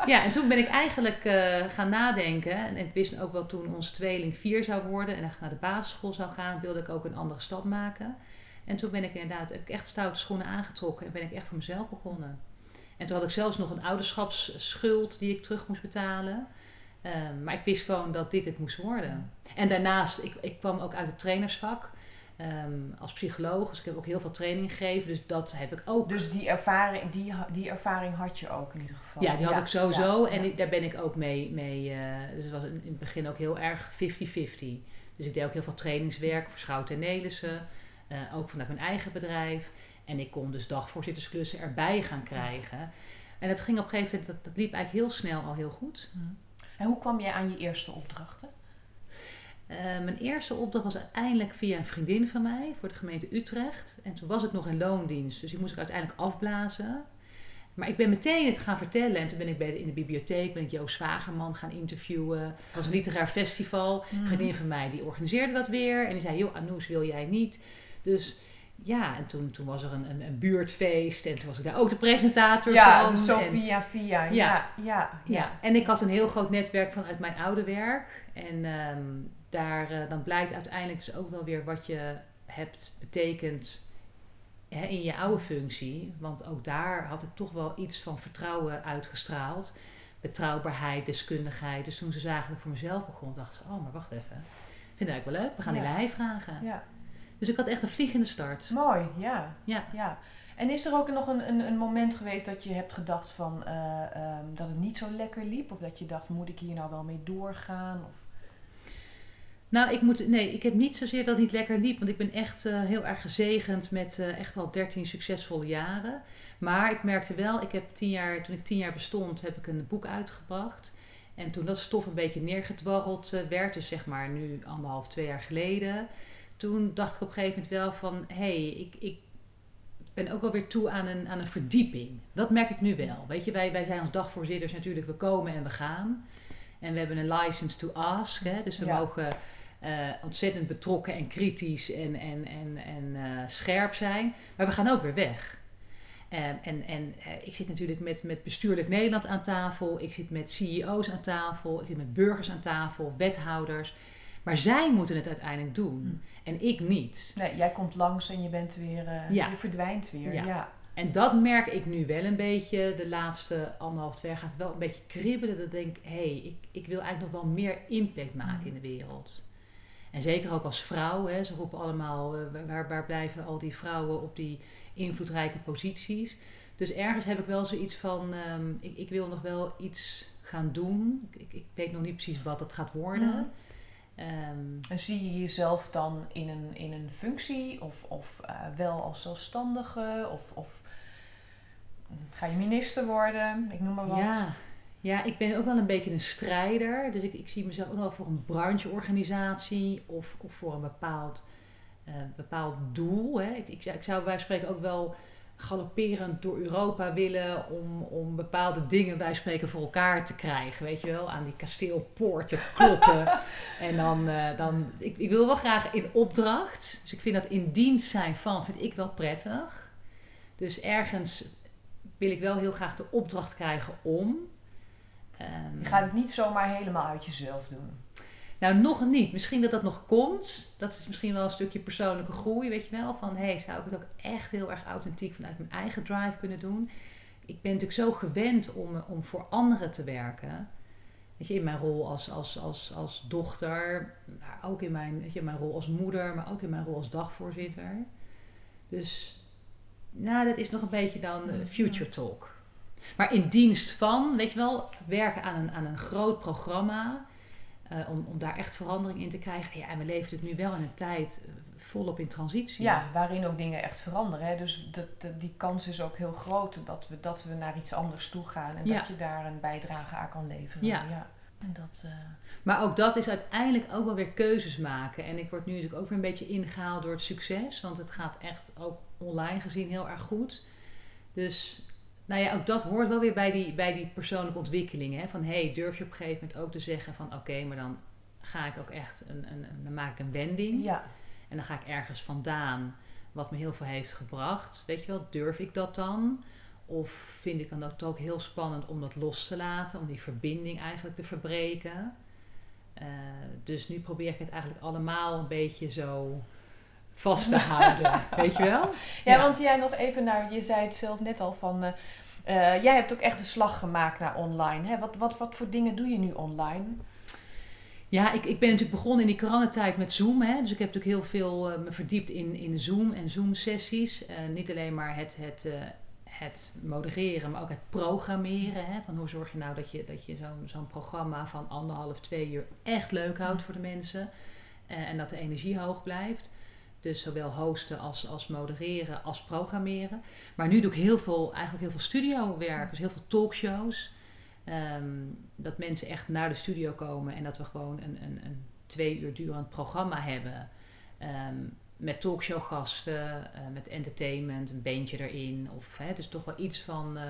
Ja, en toen ben ik eigenlijk eh, gaan nadenken. En ik wist ook wel toen onze tweeling vier zou worden en echt naar de basisschool zou gaan, wilde ik ook een andere stap maken. En toen ben ik inderdaad heb ik echt stoute schoenen aangetrokken en ben ik echt voor mezelf begonnen. En toen had ik zelfs nog een ouderschapsschuld die ik terug moest betalen. Ehm, maar ik wist gewoon dat dit het moest worden. En daarnaast, ik, ik kwam ook uit het trainersvak ehm, als psycholoog. Dus ik heb ook heel veel training gegeven. Dus dat heb ik ook Dus die ervaring, die, die ervaring had je ook in ieder geval. ja, die had ik sowieso. ja, en ja. daar ben ik ook mee. mee eh, dus het was in het begin ook heel erg 50-50. Dus ik deed ook heel veel trainingswerk voor Schouten en Nelissen. eh, ook vanuit mijn eigen bedrijf. En ik kon dus dagvoorzittersklussen erbij gaan krijgen. En dat ging op een gegeven moment, dat, dat liep eigenlijk heel snel al heel goed. En hoe kwam jij aan je eerste opdrachten? Eh, mijn eerste opdracht was uiteindelijk via een vriendin van mij voor de gemeente Utrecht. En toen was ik nog in loondienst, dus die moest ik uiteindelijk afblazen. Maar ik ben meteen het gaan vertellen. En toen ben ik bij de, in de bibliotheek, ben ik Joost Zwagerman gaan interviewen. Het was een literair festival. Een vriendin van mij die organiseerde dat weer. En die zei, joh Anoes, wil jij niet? Dus ja, en toen, toen was er een, een, een buurtfeest. En toen was ik daar ook de presentator Ja, van. dus zo via via. Ja, Ja. ja, ja, en ik had een heel groot netwerk vanuit mijn oude werk. En ehm, daar, eh, dan blijkt uiteindelijk dus ook wel weer wat je hebt betekend hè, in je oude functie. Want ook daar had ik toch wel iets van vertrouwen uitgestraald. Betrouwbaarheid, deskundigheid. Dus toen ze zagen dat ik voor mezelf begon, dachten ze, oh, maar wacht even. Ik vind eigenlijk wel leuk, we gaan Ja. die lei vragen. ja. Dus ik had echt een vliegende start. Mooi, ja. Ja. ja. En is er ook nog een, een, een moment geweest dat je hebt gedacht van eh, ehm, dat het niet zo lekker liep? Of dat je dacht, moet ik hier nou wel mee doorgaan? Of... Nou, ik moet, nee, ik heb niet zozeer dat het niet lekker liep. Want ik ben echt eh, heel erg gezegend met eh, echt al 13 succesvolle jaren. Maar ik merkte wel, ik heb tien jaar, toen ik tien jaar bestond, heb ik een boek uitgebracht. En toen dat stof een beetje neergedwarreld eh, werd, dus zeg maar nu anderhalf, twee jaar geleden. Toen dacht ik op een gegeven moment wel van, hé, hey, ik, ik ben ook wel weer toe aan een, aan een verdieping. Dat merk ik nu wel. Weet je, wij, wij zijn als dagvoorzitters natuurlijk, we komen en we gaan. En we hebben een license to ask, hè, dus we Ja. mogen eh, ontzettend betrokken en kritisch en, en, en, en eh, scherp zijn. Maar we gaan ook weer weg. Eh, en en eh, ik zit natuurlijk met, met Bestuurlijk Nederland aan tafel. Ik zit met CEO's aan tafel. Ik zit met burgers aan tafel, wethouders. Maar zij moeten het uiteindelijk doen. Hmm. En ik niet. Nee, jij komt langs en je bent weer, Ja. je verdwijnt weer. Ja. Ja. En dat merk ik nu wel een beetje. De laatste anderhalf, twee jaar gaat het wel een beetje kriebelen. Dat ik denk, hé, hey, ik, ik wil eigenlijk nog wel meer impact maken Mm. in de wereld. En zeker ook als vrouw. Hè, ze roepen allemaal, eh, waar, waar blijven al die vrouwen op die invloedrijke posities. Dus ergens heb ik wel zoiets van, ehm, ik, ik wil nog wel iets gaan doen. Ik, ik, weet nog niet precies wat dat gaat worden. Mhm. Ehm, En zie je jezelf dan in een, in een functie of, of eh, wel als zelfstandige? Of, of mm, ga je minister worden? Ik noem maar wat. Ja. Ja, ik ben ook wel een beetje een strijder. Dus ik, ik zie mezelf ook wel voor een brancheorganisatie of, of voor een bepaald, eh, bepaald doel. Hè. Ik, ik, zou- ik zou bij spreken ook wel galopperend door Europa willen om, om bepaalde dingen bij spreken voor elkaar te krijgen. Weet je wel, aan die kasteelpoorten kloppen. en dan, eh, dan ik, ik wil wel graag in opdracht. Dus ik vind dat in dienst zijn van, vind ik wel prettig. Dus ergens wil ik wel heel graag de opdracht krijgen om. Ehm, Je gaat het niet zomaar helemaal uit jezelf doen. nou, nog niet. Misschien dat dat nog komt. Dat is misschien wel een stukje persoonlijke groei, weet je wel. Van, hé, hey, zou ik het ook echt heel erg authentiek vanuit mijn eigen drive kunnen doen? Ik ben natuurlijk zo gewend om, om voor anderen te werken. Weet je, in mijn rol als, als, als, als dochter, maar ook in mijn, weet je, mijn rol als moeder, maar ook in mijn rol als dagvoorzitter. Dus, nou, dat is nog een beetje dan eh, future talk. Maar in dienst van, weet je wel, werken aan een, aan een groot programma. eh, om, om daar echt verandering in te krijgen. Ja, en we leven natuurlijk nu wel in een tijd eh, volop in transitie. Ja, waarin ook dingen echt veranderen. Hè? Dus dat, dat- die kans is ook heel groot dat we, dat we naar iets anders toe gaan. En Ja. dat je daar een bijdrage aan kan leveren. Ja. En dat, eh, Maar ook dat is uiteindelijk ook wel weer keuzes maken. En ik word nu natuurlijk ook weer een beetje ingehaald door het succes. Want het gaat echt ook online gezien heel erg goed. Dus nou ja, ook dat hoort wel weer bij die, bij die persoonlijke ontwikkeling. Hè? Van hey, durf je op een gegeven moment ook te zeggen van oké, maar dan ga ik ook echt een, een, een- dan maak ik een wending. ja. En dan ga ik ergens vandaan wat me heel veel heeft gebracht. Weet je wel, durf ik dat dan? Of vind ik dan ook, ook heel spannend om dat los te laten, om die verbinding eigenlijk te verbreken? Eh, dus nu probeer ik het eigenlijk allemaal een beetje zo vast te houden. weet je wel? Ja, want jij nog even naar, je zei het zelf net al van, eh, eh, jij hebt ook echt de slag gemaakt naar online. Hè? Wat, wat, wat voor dingen doe je nu online? Ja, ik, ik ben natuurlijk begonnen in die coronatijd met Zoom. Hè? Dus ik heb natuurlijk heel veel eh, me verdiept in, in Zoom en Zoom-sessies. Niet alleen maar het, het, het modereren, maar ook het programmeren. Hè? Van hoe zorg je nou dat je, dat je zo'n zo'n programma van anderhalf, twee uur echt leuk houdt voor de mensen. En dat de energie hoog blijft. Dus zowel hosten als, als modereren als programmeren. Maar nu doe ik heel veel, eigenlijk heel veel studiowerk. Dus heel veel talkshows. Ehm, dat mensen echt naar de studio komen en dat we gewoon een, een, een twee uur durend programma hebben. Ehm, met talkshowgasten, uh, met entertainment, een beentje erin. Of hè, dus toch wel iets van uh,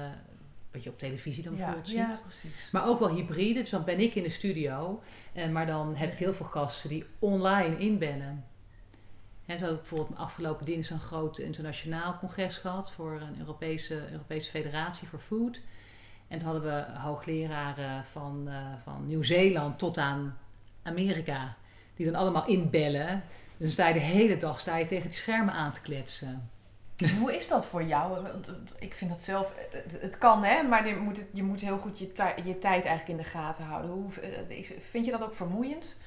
wat je op televisie dan ja, ziet. Ja, precies. Maar ook wel hybride. Dus dan ben ik in de studio. Uh, maar dan heb ik heel veel gasten die online inbellen. Heb ik bijvoorbeeld afgelopen dinsdag een groot internationaal congres gehad voor een Europese, Europese Federatie voor Food. En toen hadden we hoogleraren van, uh, van Nieuw-Zeeland tot aan Amerika, die dan allemaal inbellen. Dus dan sta je de hele dag sta je tegen die schermen aan te kletsen. Hoe is dat voor jou? Ik vind dat zelf, het, kan hè, maar je moet, je moet heel goed je, je tijd eigenlijk in de gaten houden. Hoe, vind je dat ook vermoeiend?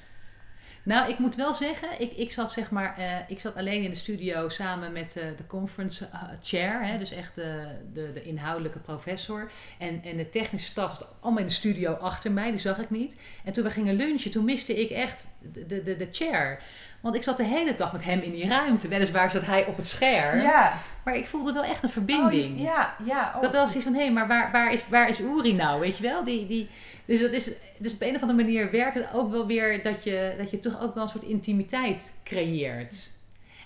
Nou, ik moet wel zeggen, ik, ik zat zeg maar, uh, ik zat alleen in de studio samen met uh, de conference uh, chair, hè, dus echt de, de, de, inhoudelijke professor. En, en de technische staf zat allemaal in de studio achter mij, die zag ik niet. En toen we gingen lunchen, toen miste ik echt de, de, de chair. Want ik zat de hele dag met hem in die ruimte. Weliswaar zat hij op het scherm. Ja. Maar ik voelde wel echt een verbinding. Oh, ja, ja. Oh, dat was iets van, hé, hey, maar waar, waar, is, waar is Uri nou? Weet je wel? Die, die, dus, dat is, dus op een of andere manier werkt het ook wel weer dat je, dat je toch ook wel een soort intimiteit creëert.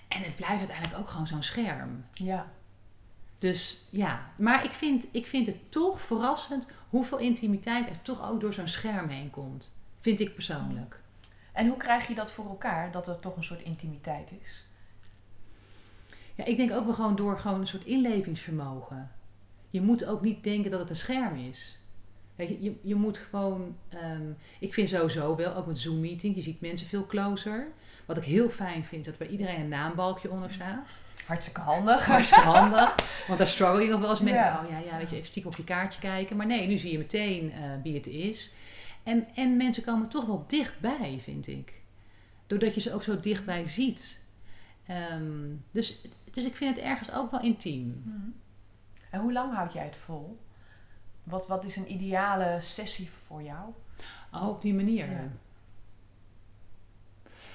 En het blijft uiteindelijk ook gewoon zo'n scherm. Ja. Dus ja, maar ik vind, ik vind het toch verrassend hoeveel intimiteit er toch ook door zo'n scherm heen komt. Vind ik persoonlijk. En hoe krijg je dat voor elkaar, dat er toch een soort intimiteit is? Ja, ik denk ook wel gewoon door gewoon een soort inlevingsvermogen. Je moet ook niet denken dat het een scherm is. Weet je, je, je moet gewoon... Um, ik vind sowieso wel, ook met Zoom-meeting, je ziet mensen veel closer. Wat ik heel fijn vind, is dat bij iedereen een naambalkje onder staat. Hartstikke handig. Hartstikke handig. Want daar struggle je nog wel eens mee. Ja. Oh ja, ja, weet je, even stiekem op je kaartje kijken. Maar nee, nu zie je meteen uh, wie het is. En, en mensen komen toch wel dichtbij, vind ik. Doordat je ze ook zo dichtbij ziet. Um, dus, dus ik vind het ergens ook wel intiem. Mm. En hoe lang houd jij het vol? Wat, wat is een ideale sessie voor jou? Oh, op die manier. Ja.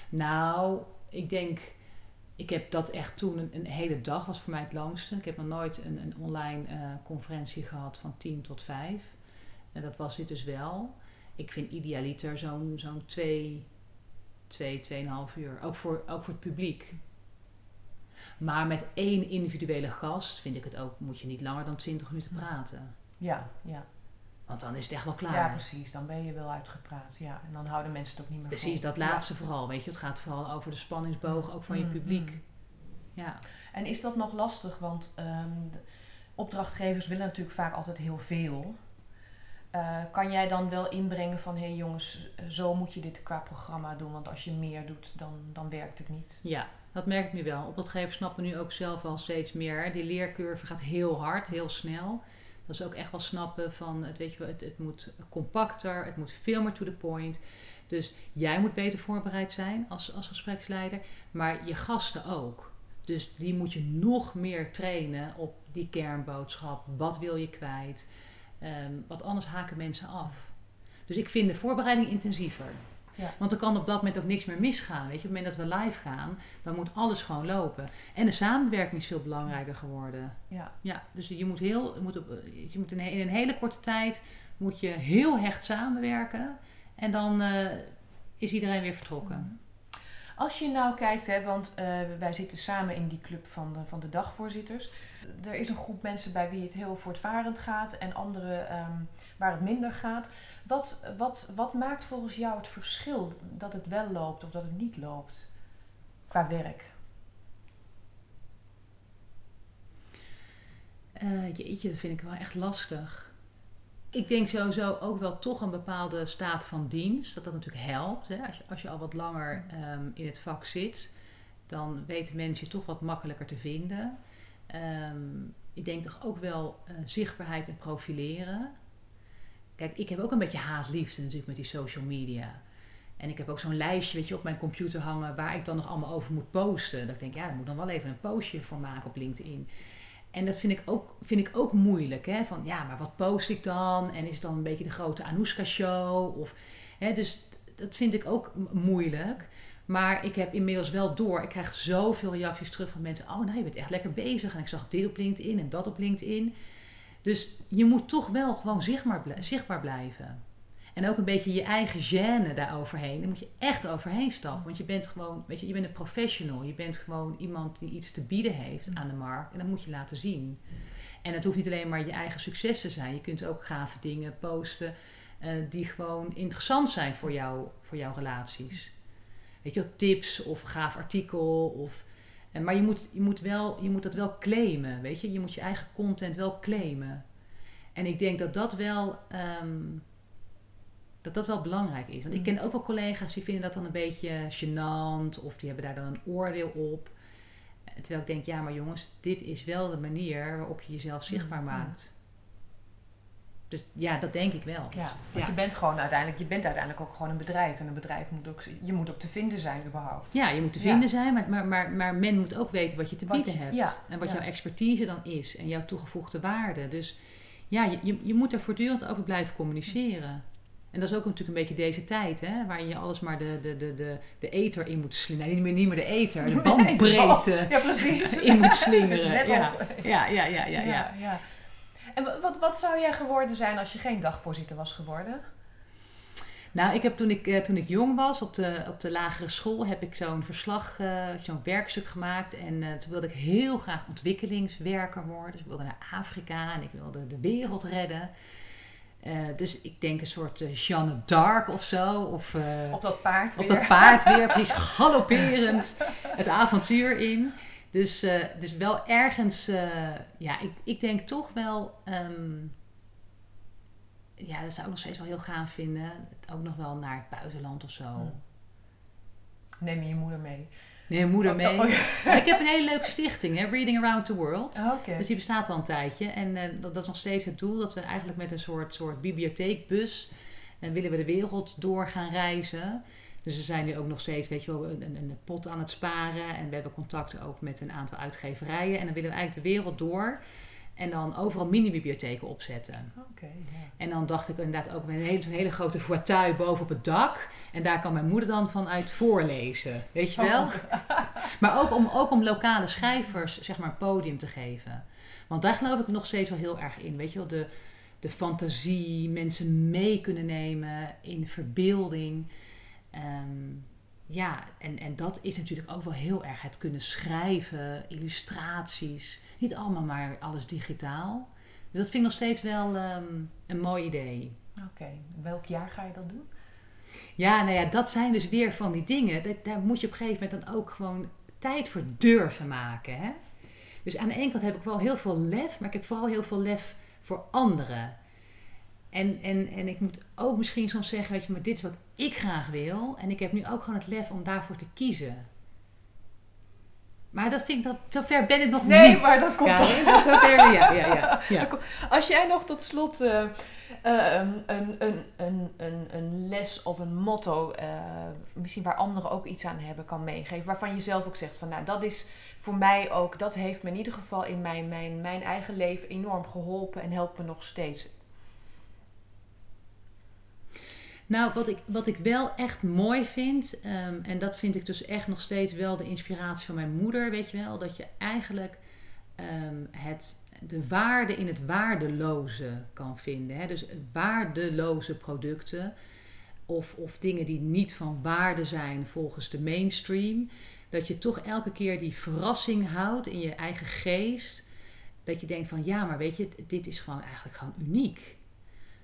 Nou, ik denk, ik heb dat echt toen een, een, hele dag was voor mij het langste. Ik heb nog nooit een, een online uh, conferentie gehad van 10 tot 5. En dat was dit dus wel. Ik vind idealiter zo'n zo'n 2, 2, 2,5 uur. Ook voor, ook voor het publiek. Maar met één individuele gast vind ik het ook, moet je niet langer dan 20 minuten praten. Ja, ja. Want dan is het echt wel klaar. Ja, precies. Dan ben je wel uitgepraat. Ja. En dan houden mensen het ook niet meer Precies, vol. dat laatste ja. vooral. Weet je, het gaat vooral over de spanningsboog, ook van je publiek. Mm. Ja. En is dat nog lastig? Want um, opdrachtgevers willen natuurlijk vaak altijd heel veel. Uh, kan jij dan wel inbrengen van... hé hey jongens, zo moet je dit qua programma doen... want als je meer doet, dan, dan werkt het niet. Ja, dat merk ik nu wel. Opdrachtgevers snappen nu ook zelf wel steeds meer. Die leercurve gaat heel hard, heel snel. Dat ze ook echt wel snappen van... Het, weet je het, het moet compacter, het moet veel meer to the point... Dus jij moet beter voorbereid zijn als, als gespreksleider, maar je gasten ook. Dus die moet je nog meer trainen op die kernboodschap. Wat wil je kwijt? Um, want anders haken mensen af. Dus ik vind de voorbereiding intensiever. Ja. Want er kan op dat moment ook niks meer misgaan. Weet je? Op het moment dat we live gaan, dan moet alles gewoon lopen. En de samenwerking is veel belangrijker geworden. Ja. Ja, dus je moet, heel, je moet, op, je moet in, in een hele korte tijd moet je heel hecht samenwerken. En dan uh, is iedereen weer vertrokken. Als je nou kijkt, hè, want uh, wij zitten samen in die club van de, van de dagvoorzitters. Er is een groep mensen bij wie het heel voortvarend gaat en anderen um, waar het minder gaat. Wat, wat, wat maakt volgens jou het verschil dat het wel loopt of dat het niet loopt qua werk? Uh, jeetje, dat vind ik wel echt lastig ik denk sowieso ook wel toch een bepaalde staat van dienst. Dat dat natuurlijk helpt. Hè? Als, je, als je al wat langer um, in het vak zit, dan weten mensen je toch wat makkelijker te vinden. Um, ik denk toch ook wel uh, zichtbaarheid en profileren. Kijk, ik heb ook een beetje haat-liefde natuurlijk met die social media. En ik heb ook zo'n lijstje weet je, op mijn computer hangen waar ik dan nog allemaal over moet posten. Dat ik denk, ja, ik moet dan wel even een postje voor maken op LinkedIn. En dat vind ik ook, vind ik ook moeilijk. Hè? Van ja, maar wat post ik dan? En is het dan een beetje de grote Anoushka-show? Of, hè, dus dat vind ik ook moeilijk. Maar ik heb inmiddels wel door. Ik krijg zoveel reacties terug van mensen. Oh, nou, je bent echt lekker bezig. En ik zag dit op LinkedIn en dat op LinkedIn. Dus je moet toch wel gewoon zichtbaar, zichtbaar blijven. En ook een beetje je eigen gêne daaroverheen. Daar moet je echt overheen stappen. Want je bent gewoon, weet je, je bent een professional. Je bent gewoon iemand die iets te bieden heeft aan de markt. En dat moet je laten zien. En het hoeft niet alleen maar je eigen succes te zijn. Je kunt ook gave dingen posten uh, die gewoon interessant zijn voor, jou, voor jouw relaties. Weet je tips of gaaf artikel. Of, uh, maar je moet, je, moet wel, je moet dat wel claimen, weet je. Je moet je eigen content wel claimen. En ik denk dat dat wel... Um, dat dat wel belangrijk is. Want ik ken ook wel collega's die vinden dat dan een beetje gênant of die hebben daar dan een oordeel op. Terwijl ik denk, ja, maar jongens, dit is wel de manier waarop je jezelf zichtbaar maakt. Dus ja, dat denk ik wel. Ja, want je bent gewoon uiteindelijk, je bent uiteindelijk ook gewoon een bedrijf. En een bedrijf moet ook, je moet ook te vinden zijn überhaupt. Ja, je moet te vinden zijn, maar, maar, maar, maar men moet ook weten wat je te bieden hebt. en wat jouw expertise dan is en jouw toegevoegde waarde. Dus ja, je, je, je moet er voortdurend over blijven communiceren. En dat is ook natuurlijk een beetje deze tijd, hè, waarin je alles maar de, de, de, de, de eter in moet slingeren. Nee, niet meer, niet meer de eter, de bandbreedte ja, precies. in moet slingeren. Ja. Ja, ja, ja, ja, ja, ja. En wat, wat zou jij geworden zijn als je geen dagvoorzitter was geworden? Nou, ik heb toen ik, uh, toen ik jong was op de, op de lagere school, heb ik zo'n verslag, uh, zo'n werkstuk gemaakt. En uh, toen wilde ik heel graag ontwikkelingswerker worden. Dus ik wilde naar Afrika en ik wilde de wereld redden. Uh, dus ik denk een soort uh, Jeanne d'Arc of zo. Of, uh, op dat paard weer. Op dat paard weer, precies galopperend het avontuur in. Dus, dus wel ergens, ja, ik, ik denk toch wel, um, ja, dat zou ik nog steeds wel heel gaaf vinden. Ook nog wel naar het buitenland of zo. Hmm. Neem je moeder mee? Nee, moeder oh, mee. Oh, oh, ik heb een hele leuke stichting, hè, Reading Around the World. Oh, dus die bestaat al een tijdje. En uh, dat, dat, is nog steeds het doel, dat we eigenlijk met een soort, soort bibliotheekbus... en uh, willen we de wereld door gaan reizen. Dus we zijn nu ook nog steeds, weet je wel, een, een, pot aan het sparen. En we hebben contact ook met een aantal uitgeverijen. En dan willen we eigenlijk de wereld door... En dan overal mini-bibliotheken opzetten. Oké. En dan dacht ik inderdaad ook met een hele, hele grote fauteuil boven op het dak. En daar kan mijn moeder dan vanuit voorlezen. Weet je wel? Oh. maar ook om, ook om lokale schrijvers zeg maar, een podium te geven. Want daar geloof ik nog steeds wel heel erg in. Weet je wel, de, de fantasie, mensen mee kunnen nemen in verbeelding. Um, ja, en, en dat is natuurlijk ook wel heel erg het kunnen schrijven, illustraties. Niet allemaal maar alles digitaal. Dus dat vind ik nog steeds wel um, een mooi idee. Oké, welk jaar ga je dat doen? Ja, nou ja, dat zijn dus weer van die dingen. Dat, daar moet je op een gegeven moment dan ook gewoon tijd voor durven maken. Hè? Dus aan de ene kant heb ik wel heel veel lef, maar ik heb vooral heel veel lef voor anderen. En, en, en ik moet ook misschien soms zeggen, weet je, maar dit is wat ik graag wil. En ik heb nu ook gewoon het lef om daarvoor te kiezen. Maar dat vind ik dat, zover ben ik nog nee, niet. Nee, maar dat komt ja, toch. Zover, ja, ja, ja, ja. Als jij nog tot slot uh, uh, een, een, een, een, een les of een motto, uh, misschien waar anderen ook iets aan hebben, kan meegeven. Waarvan je zelf ook zegt van, nou, dat is voor mij ook, dat heeft me in ieder geval in mijn, mijn, mijn eigen leven enorm geholpen en helpt me nog steeds. Nou, wat ik, wat ik wel echt mooi vind, um, en dat vind ik dus echt nog steeds wel de inspiratie van mijn moeder, weet je wel, dat je eigenlijk um, het, de waarde in het waardeloze kan vinden. Hè? Dus waardeloze producten of, of dingen die niet van waarde zijn volgens de mainstream, dat je toch elke keer die verrassing houdt in je eigen geest. Dat je denkt van ja, maar weet je, dit is gewoon eigenlijk gewoon uniek.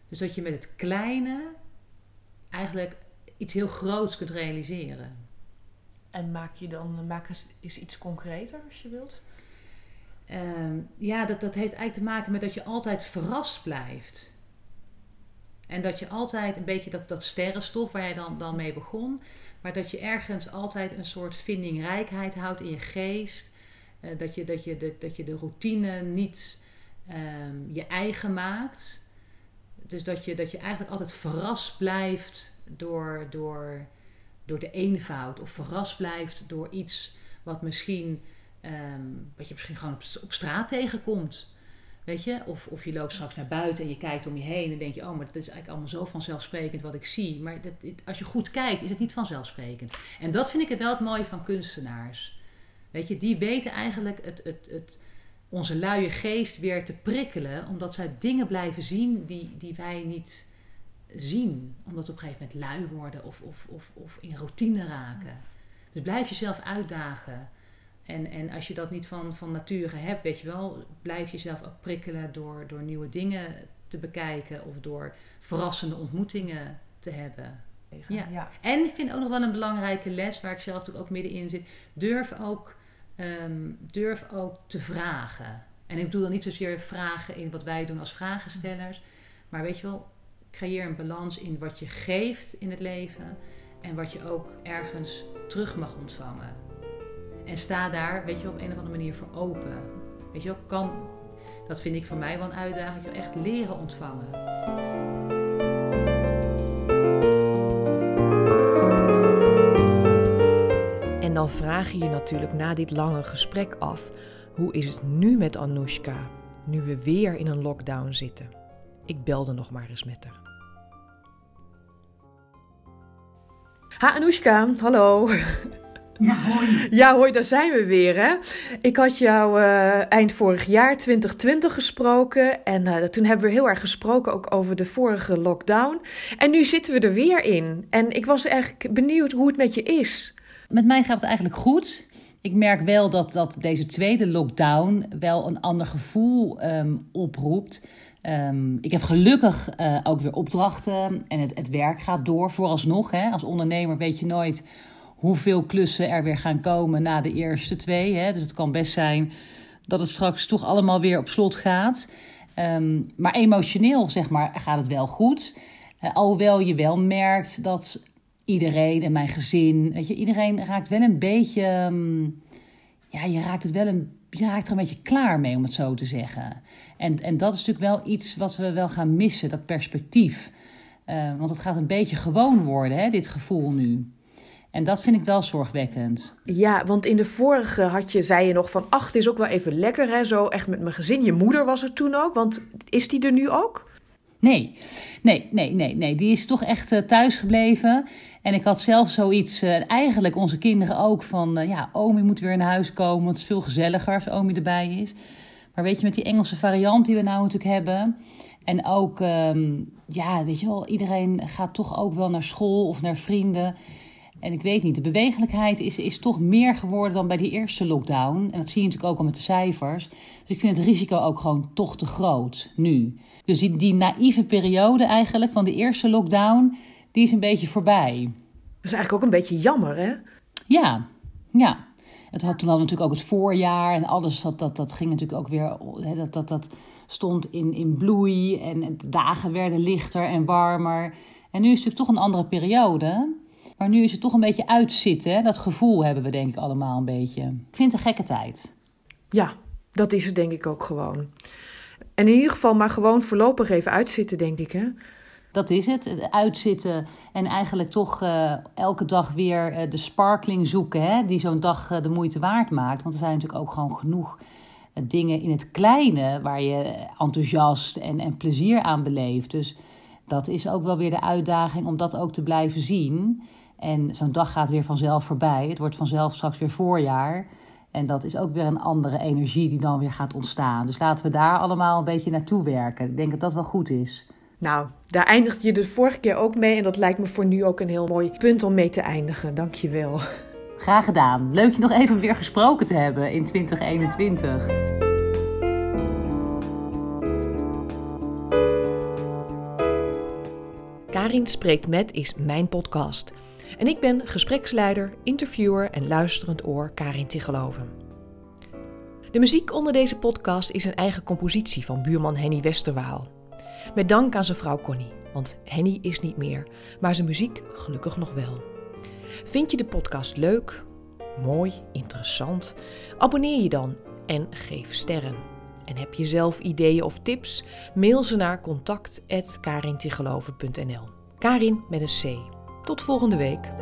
Dus dat je met het kleine eigenlijk iets heel groots kunt realiseren. En maak je dan, maak eens, iets concreter als je wilt? Um, ja, dat, dat heeft eigenlijk te maken met dat je altijd verrast blijft. En dat je altijd een beetje dat, dat sterrenstof waar jij dan, dan mee begon, maar dat je ergens altijd een soort vindingrijkheid houdt in je geest. Uh, dat, je, dat, je de, dat je de routine niet um, je eigen maakt. Dus dat je, dat je eigenlijk altijd verrast blijft door, door, door de eenvoud. Of verrast blijft door iets wat misschien, um, wat je misschien gewoon op, straat tegenkomt. Weet je? Of, of je loopt straks naar buiten en je kijkt om je heen en denk je, oh, maar dat is eigenlijk allemaal zo vanzelfsprekend wat ik zie. Maar dat, als je goed kijkt, is het niet vanzelfsprekend. En dat vind ik wel het mooie van kunstenaars. Weet je, die weten eigenlijk het, het, het, onze luie geest weer te prikkelen, omdat zij dingen blijven zien die, die wij niet zien. Omdat we op een gegeven moment lui worden of, of, of, of in routine raken. Dus blijf jezelf uitdagen. En, en als je dat niet van, van nature hebt, weet je wel, blijf jezelf ook prikkelen door, door nieuwe dingen te bekijken of door verrassende ontmoetingen te hebben. Ja. ja. En ik vind ook nog wel een belangrijke les, waar ik zelf natuurlijk ook middenin zit. Durf ook, ehm, durf ook te vragen. En ik bedoel dan niet zozeer vragen in wat wij doen als vragenstellers. Maar weet je wel, creëer een balans in wat je geeft in het leven. En wat je ook ergens terug mag ontvangen. En sta daar, weet je, op een of andere manier voor open. Weet je wel, kan, dat vind ik voor mij wel een uitdaging, echt leren ontvangen. Dan vraag je je natuurlijk na dit lange gesprek af: hoe is het nu met Anoushka, nu we weer in een lockdown zitten? Ik belde nog maar eens met haar. Ha Anoushka, hallo. Ja, hoi. Ja, hoi, daar zijn we weer, hè? Ik had jou eh, eind vorig jaar, 2020, gesproken. En eh, toen hebben we heel erg gesproken ook over de vorige lockdown. En nu zitten we er weer in. En ik was eigenlijk benieuwd hoe het met je is. Met mij gaat het eigenlijk goed. Ik merk wel dat, dat deze tweede lockdown wel een ander gevoel ehm, oproept. Ehm, ik heb gelukkig eh, ook weer opdrachten en het, het werk gaat door vooralsnog. Hè. Als ondernemer weet je nooit hoeveel klussen er weer gaan komen na de eerste twee. Hè. Dus het kan best zijn dat het straks toch allemaal weer op slot gaat. Ehm, maar emotioneel zeg maar, gaat het wel goed. Uh, alhoewel je wel merkt dat iedereen en mijn gezin, weet je, iedereen raakt wel een beetje. ehm, ja, je raakt het wel een. Je raakt er een beetje klaar mee, om het zo te zeggen. En, en dat is natuurlijk wel iets wat we wel gaan missen, dat perspectief. Eh, want het gaat een beetje gewoon worden, hè, dit gevoel nu. En dat vind ik wel zorgwekkend. Ja, want in de vorige had je, zei je nog van, ach, het is ook wel even lekker, hè? Zo echt met mijn gezin. Je moeder was er toen ook, want is die er nu ook? Nee, nee, nee, nee, nee. Die is toch echt uh, thuis gebleven. En ik had zelf zoiets, uh, eigenlijk onze kinderen ook, van uh, ja, Omi moet weer naar huis komen, want het is veel gezelliger als Omi erbij is. Maar weet je, met die Engelse variant die we nou natuurlijk hebben. En ook, um, ja, weet je wel, iedereen gaat toch ook wel naar school of naar vrienden. En ik weet niet, de bewegelijkheid is, is toch meer geworden dan bij die eerste lockdown. En dat zie je natuurlijk ook al met de cijfers. Dus ik vind het risico ook gewoon toch te groot nu. Dus die, die naïeve periode eigenlijk van de eerste lockdown, die is een beetje voorbij. Dat is eigenlijk ook een beetje jammer, hè? Ja, ja. Het had, toen we natuurlijk ook het voorjaar en alles, dat, dat, dat ging natuurlijk ook weer, dat, dat, dat stond in, in bloei en de dagen werden lichter en warmer. En nu is het natuurlijk toch een andere periode. Maar nu is het toch een beetje uitzitten. Hè? Dat gevoel hebben we denk ik allemaal een beetje. Ik vind het een gekke tijd. Ja, dat is het denk ik ook gewoon. En in ieder geval maar gewoon voorlopig even uitzitten, denk ik, hè? Dat is het, het uitzitten en eigenlijk toch uh, elke dag weer uh, de sparkling zoeken, hè? die zo'n dag uh, de moeite waard maakt. Want er zijn natuurlijk ook gewoon genoeg dingen in het kleine waar je enthousiast en, en plezier aan beleeft. Dus dat is ook wel weer de uitdaging om dat ook te blijven zien. En zo'n dag gaat weer vanzelf voorbij. Het wordt vanzelf straks weer voorjaar. En dat is ook weer een andere energie die dan weer gaat ontstaan. Dus laten we daar allemaal een beetje naartoe werken. Ik denk dat dat wel goed is. Nou, daar eindigde je de vorige keer ook mee. En dat lijkt me voor nu ook een heel mooi punt om mee te eindigen. Dank je wel. Graag gedaan. Leuk je nog even weer gesproken te hebben in 2021. Karin Spreekt Met is mijn podcast. En ik ben gespreksleider, interviewer en luisterend oor Karin Tigeloven. De muziek onder deze podcast is een eigen compositie van buurman Henny Westerwaal. Met dank aan zijn vrouw Connie, want Henny is niet meer, maar zijn muziek gelukkig nog wel. Vind je de podcast leuk, mooi, interessant? Abonneer je dan en geef sterren. En heb je zelf ideeën of tips? Mail ze naar contact.karintigeloven.nl Karin met een C. Tot volgende week.